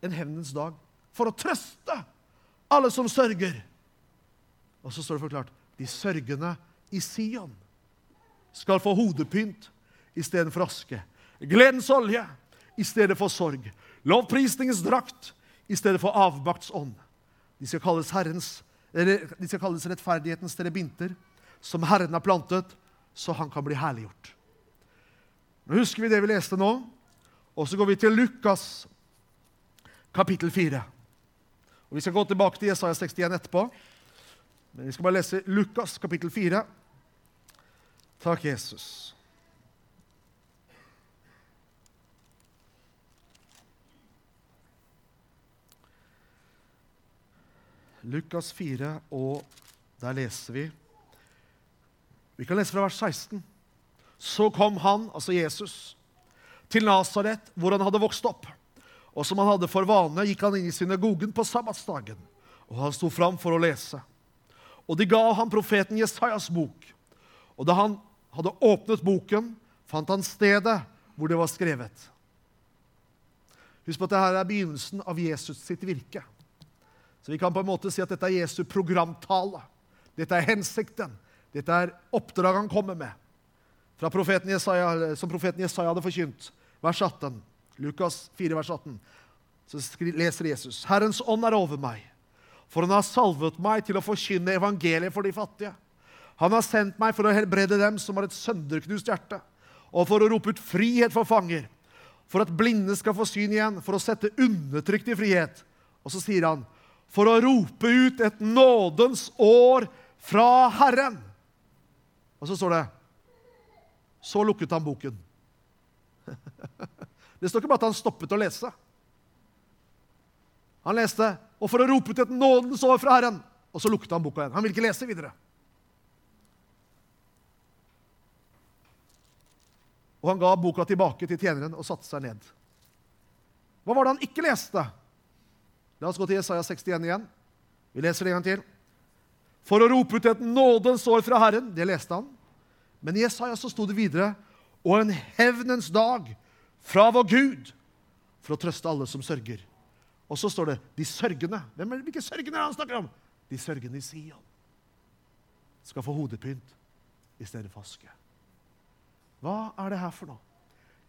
En hevnens dag. For å trøste alle som sørger. Og så står det forklart de sørgende i Sion skal få hodepynt istedenfor aske. Gledens olje i stedet for sorg. Lovprisningens drakt i stedet for avmaktsånd. De skal kalles Herrens, de skal kalles rettferdighetens terebinter, som Herren har plantet, så han kan bli herliggjort. Nå husker vi det vi leste nå, og så går vi til Lukas kapittel 4. Og Vi skal gå tilbake til Jesaja 61 etterpå, men vi skal bare lese Lukas kapittel 4. Takk, Jesus. Lukas 4, og der leser vi Vi kan lese fra vers 16. Så kom han, altså Jesus, til Nasaret, hvor han hadde vokst opp. Og som han hadde for vane, gikk han inn i synagogen på sabbatsdagen, og han sto fram for å lese. Og de ga han profeten Jesajas bok. Og da han hadde åpnet boken, fant han stedet hvor det var skrevet. Husk på at dette er begynnelsen av Jesus sitt virke. Så vi kan på en måte si at dette er Jesu programtale. Dette er hensikten. Dette er oppdraget han kommer med. Profeten Jesaja, som profeten Jesaja hadde forkynt. Vers 18. Lukas 4, vers 18. Så leser Jesus.: Herrens ånd er over meg, for han har salvet meg til å forkynne evangeliet for de fattige. Han har sendt meg for å helbrede dem som har et sønderknust hjerte, og for å rope ut frihet for fanger, for at blinde skal få syn igjen, for å sette undertrykt i frihet. Og så sier han, for å rope ut et nådens år fra Herren. Og så står det Så lukket han boken. Det står ikke bare at han stoppet å lese. Han leste, og for å rope ut et nådens år fra Herren. Og så lukket han boka igjen. Han ville ikke lese videre. Og han ga boka tilbake til tjeneren og satte seg ned. Hva var det han ikke leste? La oss gå til Jesaja 61 igjen. Vi leser det en gang til. For å rope ut et nådens år fra Herren. Det leste han. Men i Jesaja så sto det videre og en hevnens dag fra vår Gud for å trøste alle som sørger. Og så står det 'de sørgende'. Hvem er det, Hvilke sørgende er han snakker om? De sørgende i Sion skal få hodepynt i stedet for aske. Hva er det her for noe?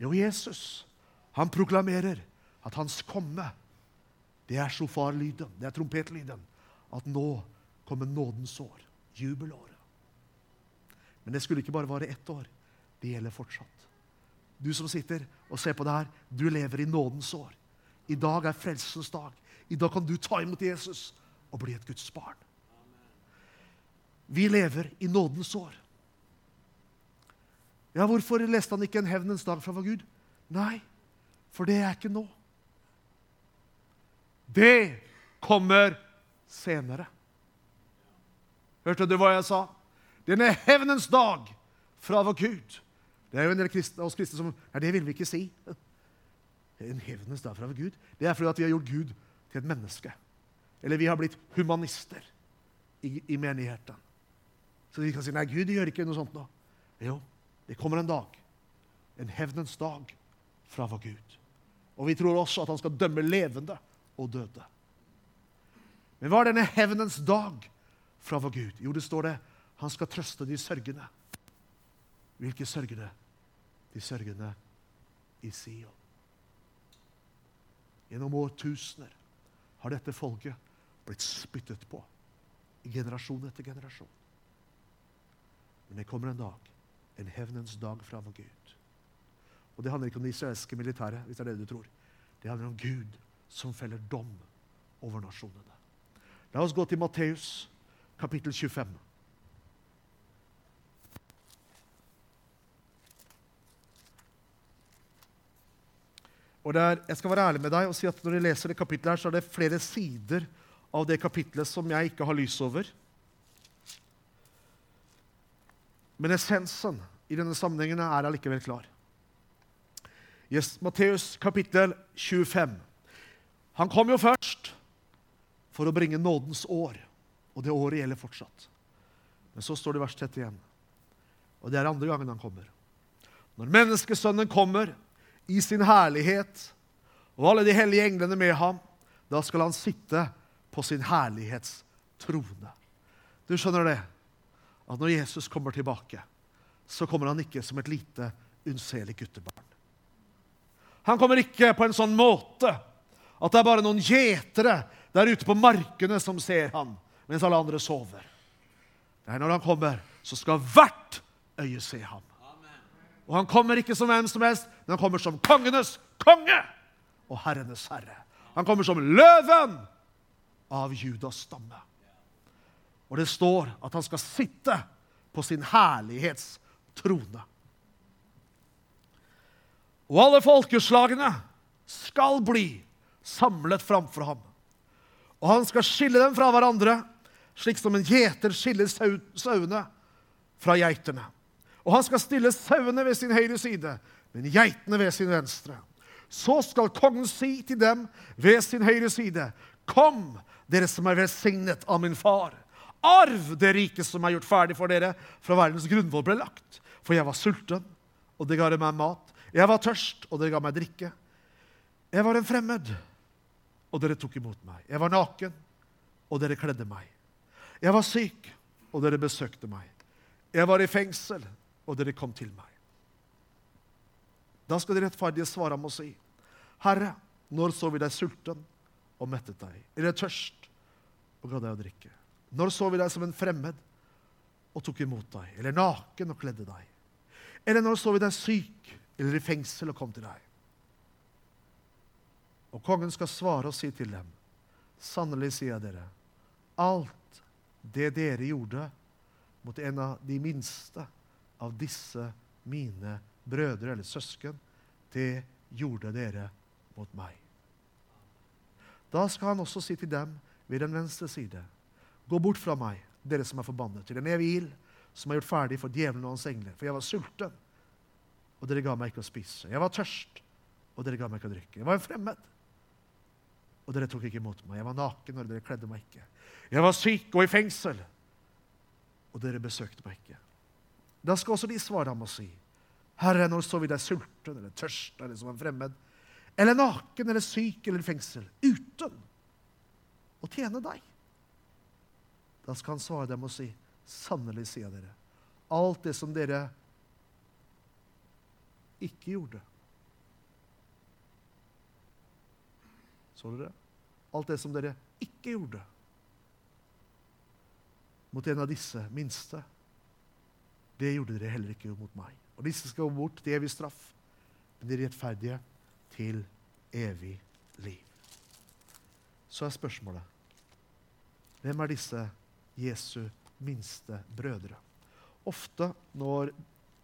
Jo, Jesus han proklamerer at hans komme det er sjofarlyden, det er trompetlyden. At nå kommer nådens år, jubelåret. Men det skulle ikke bare vare ett år. Det gjelder fortsatt. Du som sitter og ser på det her, du lever i nådens år. I dag er frelsens dag. I dag kan du ta imot Jesus og bli et Guds barn. Vi lever i nådens år. Ja, Hvorfor leste han ikke en hevnens dag fra vår Gud? Nei, for det er ikke nå. Det kommer senere. Hørte du hva jeg sa? Denne hevnens dag fra vår Gud. Det er jo en del kristne, oss kristne som Nei, det vil vi ikke si. En hevnens dag fra Gud. Det er fordi at vi har gjort Gud til et menneske. Eller vi har blitt humanister i, i menigheten. Så vi kan si nei, Gud gjør ikke noe sånt nå. Jo, det kommer en dag. En hevnens dag fra vår Gud. Og vi tror også at han skal dømme levende og døde. Men hva er denne hevnens dag fra vår Gud? Jo, det står det han skal trøste de sørgende. Hvilke sørgende? De sørgende i Sion. Gjennom årtusener har dette folket blitt spyttet på i generasjon etter generasjon. Men det kommer en dag, en hevnens dag fra vår Gud. Og det handler ikke om det israelske militæret, hvis det er det du tror. Det handler om Gud som feller dom over nasjonene. La oss gå til Matteus kapittel 25. Og er, jeg skal være ærlig med deg og si at Når jeg leser det kapittelet, her, så er det flere sider av det kapittelet som jeg ikke har lys over. Men essensen i denne sammenhengen er allikevel klar. Yes, Matteus kapittel 25. Han kom jo først for å bringe nådens år, og det året gjelder fortsatt. Men så står det i vers 31, og det er andre gangen han kommer. Når menneskesønnen kommer i sin herlighet, og alle de hellige englene med ham, da skal han sitte på sin herlighets trone. Du skjønner det? At når Jesus kommer tilbake, så kommer han ikke som et lite, unnselig guttebarn. Han kommer ikke på en sånn måte at det er bare noen gjetere der ute på markene som ser han, mens alle andre sover. Er når han kommer, så skal hvert øye se ham. Og han kommer ikke som hvem som helst, men han kommer som kongenes konge og herrenes herre. Han kommer som løven av Judas stamme. Og det står at han skal sitte på sin herlighetstrone. Og alle folkeslagene skal bli samlet framfor ham. Og han skal skille dem fra hverandre, slik som en gjeter skiller sauene fra geitene. Og han skal stille sauene ved sin høyre side, men geitene ved sin venstre. Så skal kongen si til dem ved sin høyre side, Kom, dere som er velsignet av min far. Arv det rike som er gjort ferdig for dere fra verdens grunnvoll ble lagt. For jeg var sulten, og dere ga meg mat. Jeg var tørst, og dere ga meg drikke. Jeg var en fremmed, og dere tok imot meg. Jeg var naken, og dere kledde meg. Jeg var syk, og dere besøkte meg. Jeg var i fengsel, og dere kom til meg. Da skal de rettferdige svare ham og si, Herre, når så vi deg sulten og mettet deg, eller tørst og ga deg å drikke? Når så vi deg som en fremmed og tok imot deg, eller naken og kledde deg? Eller når så vi deg syk eller i fengsel og kom til deg? Og kongen skal svare og si til dem, sannelig sier jeg dere, alt det dere gjorde mot en av de minste av disse mine brødre eller søsken, det gjorde dere mot meg. Da skal han også si til dem ved den venstre side, gå bort fra meg, dere som er forbannet, til en evig ild som er gjort ferdig for djevelen og hans engler. For jeg var sulten, og dere ga meg ikke å spise. Jeg var tørst, og dere ga meg ikke å drikke. Jeg var en fremmed, og dere tok ikke imot meg. Jeg var naken, og dere kledde meg ikke. Jeg var syk og i fengsel, og dere besøkte meg ikke. Da skal også de svare ham og si, Herre, når så vi deg sulten eller tørst eller som en fremmed, eller naken eller syk eller i fengsel, uten å tjene deg? Da skal han svare dem og si, sannelig sier dere, alt det som dere ikke gjorde. Så dere? Alt det som dere ikke gjorde mot en av disse minste det gjorde dere heller ikke mot meg. Og disse skal gå bort til evig straff, men de rettferdige til evig liv. Så er spørsmålet hvem er disse Jesu minste brødre? Ofte når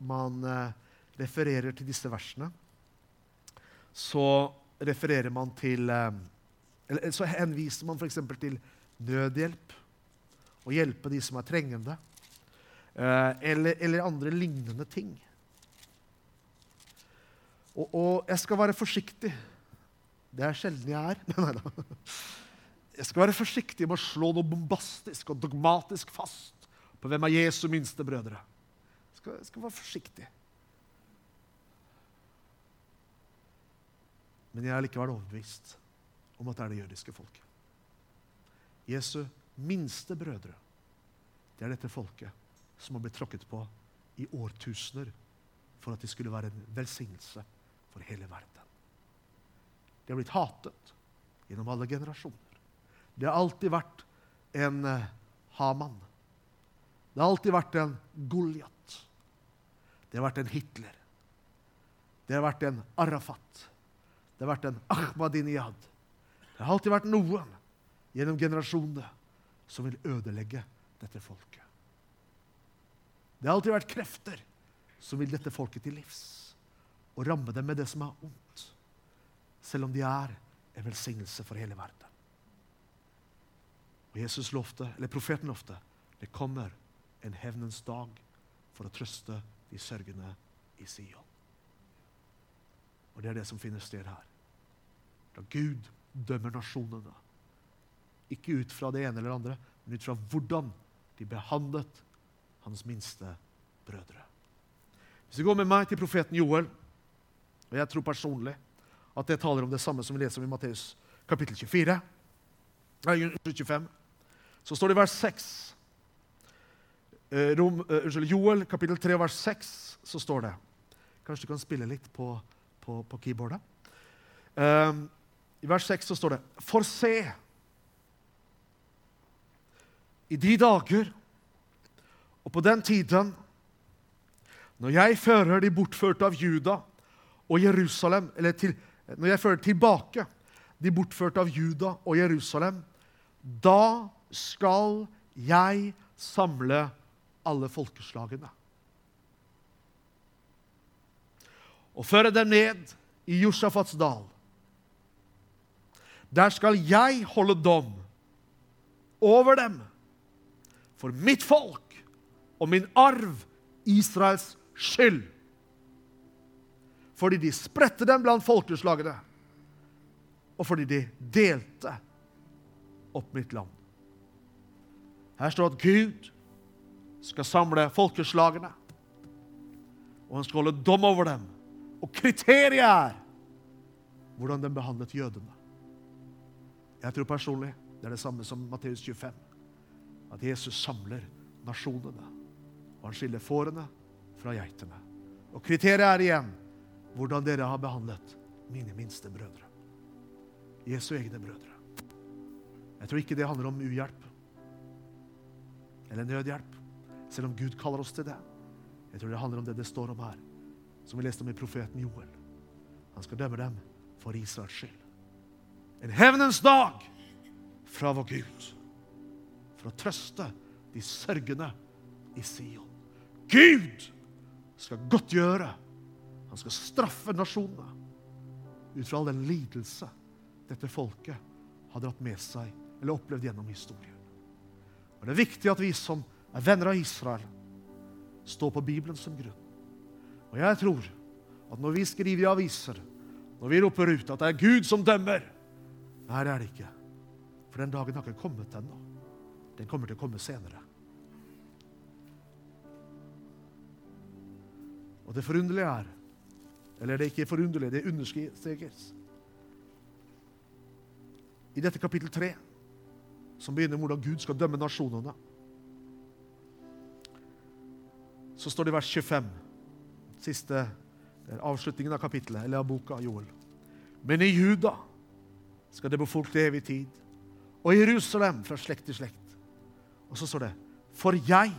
man eh, refererer til disse versene, så refererer man til eh, eller Så henviser man f.eks. til nødhjelp. Å hjelpe de som er trengende. Eh, eller, eller, andre lignende ting. Og, og, jeg skal være forsiktig. Det er sjelden jeg er. Nei da. Jeg skal være forsiktig med å slå noe bombastisk og dogmatisk fast på hvem er Jesu minste brødre. Jeg skal, jeg skal være forsiktig. Men jeg er likevel overbevist om at det er det jødiske folket. Jesu minste brødre, det er dette folket som har blitt tråkket på i årtusener for at de skulle være en velsignelse for hele verden. De har blitt hatet gjennom alle generasjoner. Det har alltid vært en uh, Haman. Det har alltid vært en Goliat. Det har vært en Hitler. Det har vært en Arafat. Det har vært en Ahmadinejad. Det har alltid vært noen gjennom generasjonene som vil ødelegge dette folket. Det har alltid vært krefter som vil dette folket til livs og ramme dem med det som er ondt, selv om de er en velsignelse for hele verden. Og Jesus lovte, eller Profeten lovte det kommer en hevnens dag for å trøste de sørgende i Sion. Og det er det som finner sted her. Da Gud dømmer nasjonene. Ikke ut fra det ene eller det andre, men ut fra hvordan de behandlet hans minste brødre. Hvis du går med meg til profeten Joel, og jeg tror personlig at det taler om det samme som vi leser om i Matteus kapittel 24, nei, 25, så står det i vers 6 eh, Rom, uh, Joel kapittel 3 vers 6 så står det Kanskje du kan spille litt på, på, på keyboardet? Um, I vers 6 så står det For se, i de dager og på den tiden, Når jeg fører de bortførte av Juda og Jerusalem Eller til, når jeg fører tilbake de bortførte av Juda og Jerusalem, da skal jeg samle alle folkeslagene. Og føre dem ned i Josjafats dal. Der skal jeg holde dom over dem for mitt folk og min arv, Israels skyld. Fordi de spredte dem blant folkeslagene, og fordi de delte opp mitt land. Her står at Gud skal samle folkeslagene, og han skal holde dom over dem. Og kriteriet er hvordan den behandlet jødene. Jeg tror personlig det er det samme som Matteus 25. At Jesus samler nasjonene. Og han skiller fårene fra geitene. Og kriteriet er igjen hvordan dere har behandlet mine minste brødre. Jesu egne brødre. Jeg tror ikke det handler om uhjelp eller nødhjelp, selv om Gud kaller oss til det. Jeg tror det handler om det det står om her, som vi leste om i profeten Joel. Han skal dømme dem for Israels skyld. En hevnens dag fra vår Gud for å trøste de sørgende i Sion. Gud skal godtgjøre. Han skal straffe nasjonene ut fra all den lidelse dette folket har dratt med seg eller opplevd gjennom historien. Og Det er viktig at vi som er venner av Israel, står på Bibelen som grunn. Og jeg tror at når vi skriver i aviser, når vi roper ut at det er Gud som dømmer Nei, det er det ikke. For den dagen har ikke kommet ennå. Den kommer til å komme senere. Og det forunderlige er Eller det er ikke forunderlig, det understrekes. I dette kapittel 3, som begynner med hvordan Gud skal dømme nasjonene, så står det i vers 25, siste avslutningen av kapittelet, eller av boka Joel. Men i Juda skal det bo folk til evig tid, og i Jerusalem fra slekt til slekt. Og så står det For jeg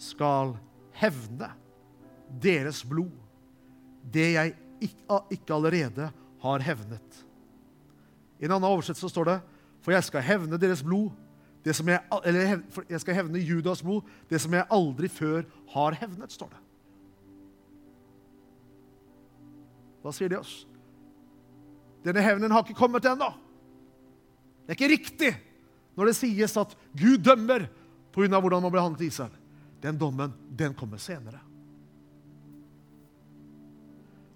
skal hevne deres blod, det jeg ikke allerede har hevnet. I en annen oversettelse står det For jeg skal hevne deres blod, det som jeg, eller jeg skal hevne Judas blod, det som jeg aldri før har hevnet, står det. Hva sier det oss? Denne hevnen har ikke kommet ennå. Det er ikke riktig når det sies at Gud dømmer pga. hvordan man ble handlet i Israel. Den dommen den kommer senere.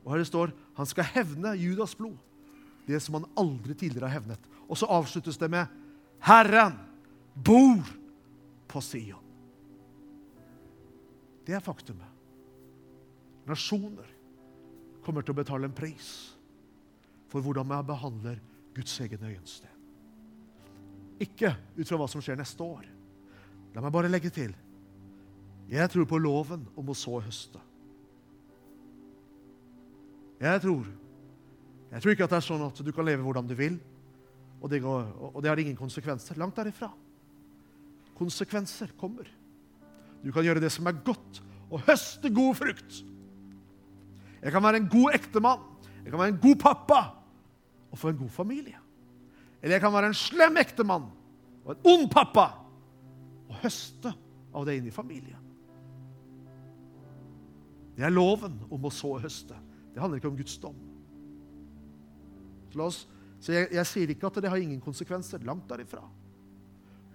Og her det står han skal hevne Judas blod, det som han aldri tidligere har hevnet. Og så avsluttes det med Herren bor på Sion. Det er faktumet. Nasjoner kommer til å betale en pris for hvordan man behandler Guds egen øyensten. Ikke ut fra hva som skjer neste år. La meg bare legge til jeg tror på loven om å så høste. Jeg tror jeg tror ikke at det er sånn at du kan leve hvordan du vil, og det, går, og det har ingen konsekvenser. Langt derifra. Konsekvenser kommer. Du kan gjøre det som er godt, og høste god frukt. Jeg kan være en god ektemann, jeg kan være en god pappa og få en god familie. Eller jeg kan være en slem ektemann og en ond pappa og høste av det inn i familien. Det er loven om å så og høste. Det handler ikke om Guds dom. Så, oss, så jeg, jeg, sier ikke at det har ingen konsekvenser. Langt derifra.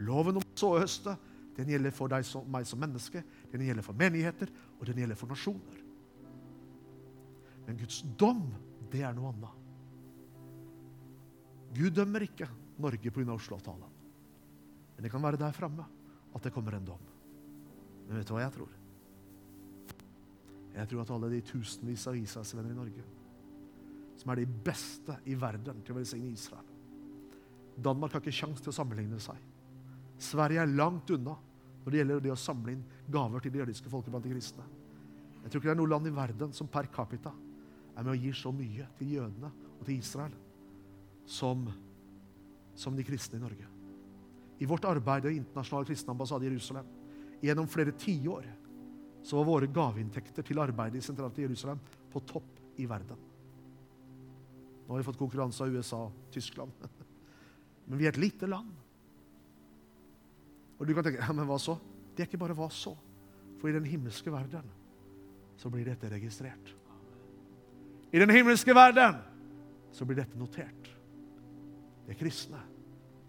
Loven om så høste den gjelder for deg som, meg som menneske, den gjelder for menigheter, og den gjelder for nasjoner. Men Guds dom, det er noe annet. Gud dømmer ikke Norge pga. Oslo-avtalen. Men det kan være der framme at det kommer en dom. Men vet du hva jeg tror? Jeg tror at alle de tusenvis av Israelsvenner i Norge, som er de beste i verden til å velsigne Israel Danmark har ikke kjangs til å sammenligne seg. Sverige er langt unna når det gjelder det å samle inn gaver til det jødiske folket blant de kristne. Jeg tror ikke det er noe land i verden som per capita er med og gir så mye til jødene og til Israel som, som de kristne i Norge. I vårt arbeid i Internasjonal kristen ambassade i Jerusalem gjennom flere tiår så var våre gaveinntekter til arbeidet i sentralt Jerusalem på topp i verden. Nå har vi fått konkurranse av USA og Tyskland. Men vi er et lite land. Og du kan tenke ja, men hva så? Det er ikke bare hva så. For i den himmelske verden så blir dette registrert. I den himmelske verden så blir dette notert. Det er kristne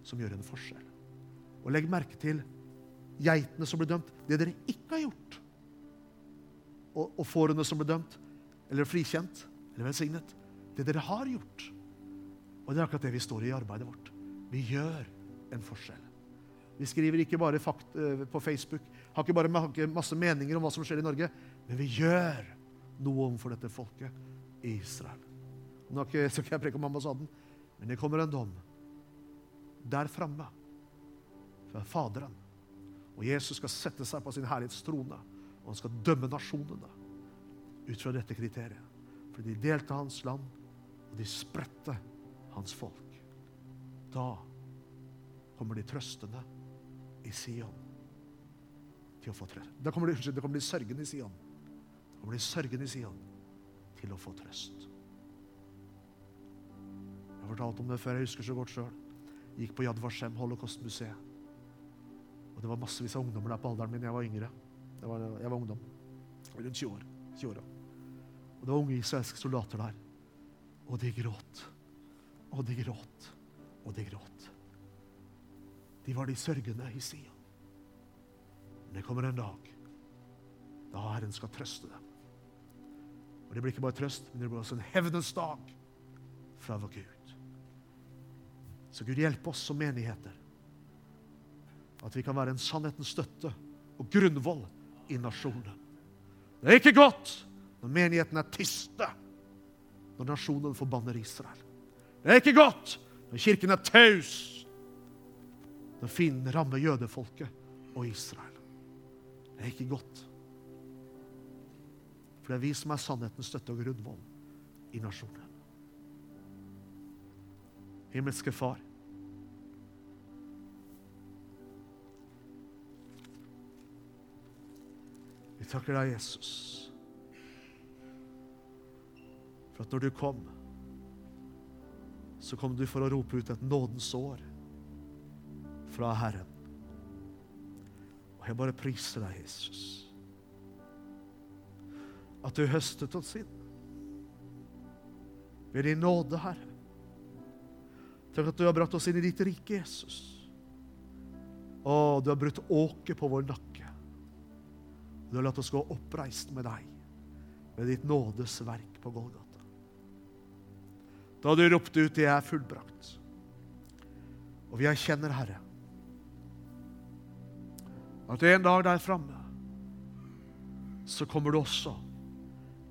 som gjør en forskjell. Og legg merke til geitene som ble dømt. Det dere ikke har gjort. Og, og fårene som ble dømt, eller frikjent, eller velsignet. Det dere har gjort. Og det er akkurat det vi står i i arbeidet vårt. Vi gjør en forskjell. Vi skriver ikke bare fakt eh, på Facebook, har ikke bare masse meninger om hva som skjer i Norge, men vi gjør noe overfor dette folket i Israel. Nå skal ikke jeg preke om ambassaden, men det kommer en dom der framme fra Faderen. Og Jesus skal sette seg på sin herlighetstrone, og han skal dømme nasjonene ut fra dette kriteriet. For de delte hans land, og de spredte hans folk. Da kommer de trøstende i Sion til å få trøst. Da kommer de, unnskyld, det kommer de sørgende i Sion. Da kommer de sørgende i Sion til å få trøst. Jeg har fortalt om det før. Jeg husker så godt sjøl. Gikk på Yad Vashem, Holocaust-museet. Og det var massevis av ungdommer der på alderen min. Jeg var yngre. Var, jeg var ungdom. Rundt 20 år. 20 år. Og det var unge israelske soldater der. Og de gråt. Og de gråt. Og de gråt. De var de sørgende i Sion. Men det kommer en dag da Herren skal trøste dem. Og det blir ikke bare trøst, men det blir også en hevnens dag fra vår Gud. Så Gud hjelpe oss som menigheter. At vi kan være en sannhetens støtte og grunnvoll i nasjonen. Det er ikke godt når menigheten er tyste, når nasjonen forbanner Israel. Det er ikke godt når kirken er taus, når fienden rammer jødefolket og Israel. Det er ikke godt. For det er vi som er sannhetens støtte og grunnvoll i nasjonen. Himmelske Far. Vi takker deg, Jesus, for at når du kom, så kom du for å rope ut et nådens år fra Herren. Og jeg bare priser deg, Jesus, at du høstet oss inn ved din nåde, Herre. Tenk at du har brakt oss inn i ditt rike, Jesus. Å, du har brutt åket på vår nakke. Du har latt oss gå oppreist med deg ved ditt nådes verk på Golgata. Da du ropte ut 'Det er fullbrakt'. Og vi erkjenner, Herre, at en dag der framme så kommer du også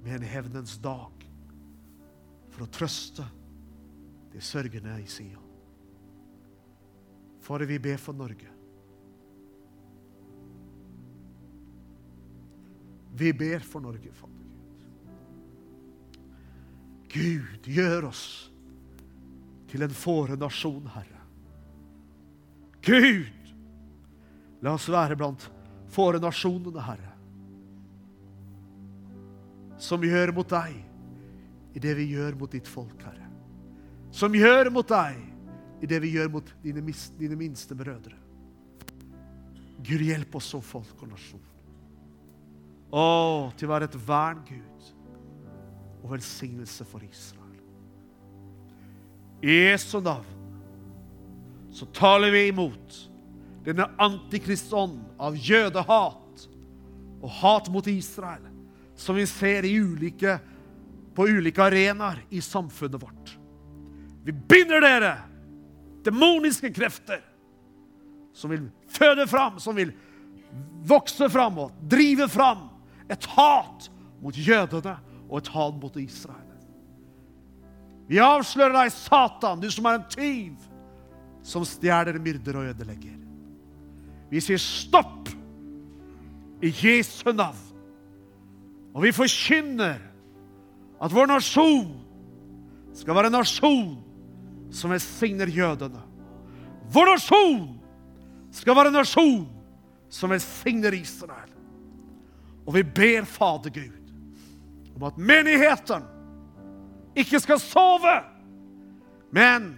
med en hevnens dag for å trøste de sørgende i Sion. Fare, vi ber for Norge. Vi ber for Norge, Fader Gud. Gud, gjør oss til en fårenasjon, Herre. Gud, La oss være blant fårenasjonene, Herre, som gjør mot deg i det vi gjør mot ditt folk, Herre. Som gjør mot deg i det vi gjør mot dine, dine minste brødre. Gud, hjelp oss som folk og nasjon. Å, til å være et vern, Gud, og velsignelse for Israel. I Jesu navn så taler vi imot denne antikristånd av jødehat og hat mot Israel, som vi ser ulike, på ulike arenaer i samfunnet vårt. Vi binder dere, demoniske krefter, som vil føde fram, som vil vokse fram og drive fram et hat mot jødene og et hat mot Israel. Vi avslører deg, Satan, du som er en tyv, som stjeler, myrder og ødelegger. Vi sier stopp i Jesu navn. Og vi forkynner at vår nasjon skal være en nasjon som velsigner jødene. Vår nasjon skal være en nasjon som velsigner Israel. Og vi ber Fader Gud om at menigheten ikke skal sove, men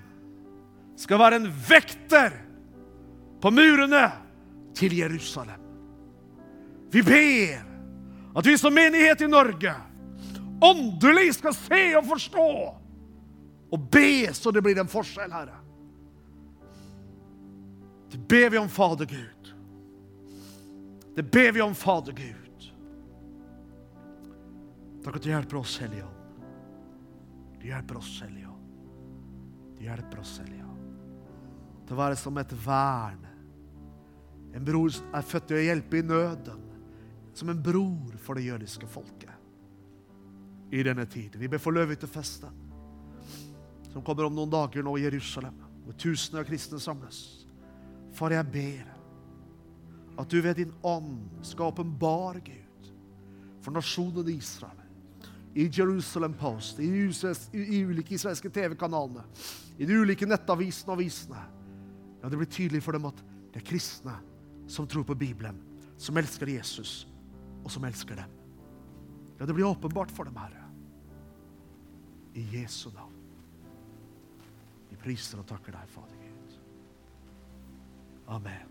skal være en vekter på murene til Jerusalem. Vi ber at vi som menighet i Norge åndelig skal se og forstå og be så det blir en forskjell, Herre. Det ber vi om, Fader Gud. Det ber vi om, Fader Gud. Takk at du hjelper oss, Hellige Ånd. Du hjelper oss, Hellige Ånd. Du hjelper oss, Hellige Ånd. Til å være som et vern. En bror er født til å hjelpe i nøden. Som en bror for det jødiske folket. I denne tid. Vi ber for løvehyttefestet. Som kommer om noen dager nå i Jerusalem. Hvor tusener av kristne samles. Far, jeg ber at du ved din ånd skal åpenbare Gud for nasjonen Israel. I Jerusalem Post, i, US, ulike israelske TV-kanalene, i de ulike nettavisene og avisene. Ja, det blir tydelig for dem at det er kristne som tror på Bibelen, som elsker Jesus, og som elsker dem. Ja, det blir åpenbart for dem, Herre. I Jesu navn. Vi priser og takker deg, Fader Gud. Amen.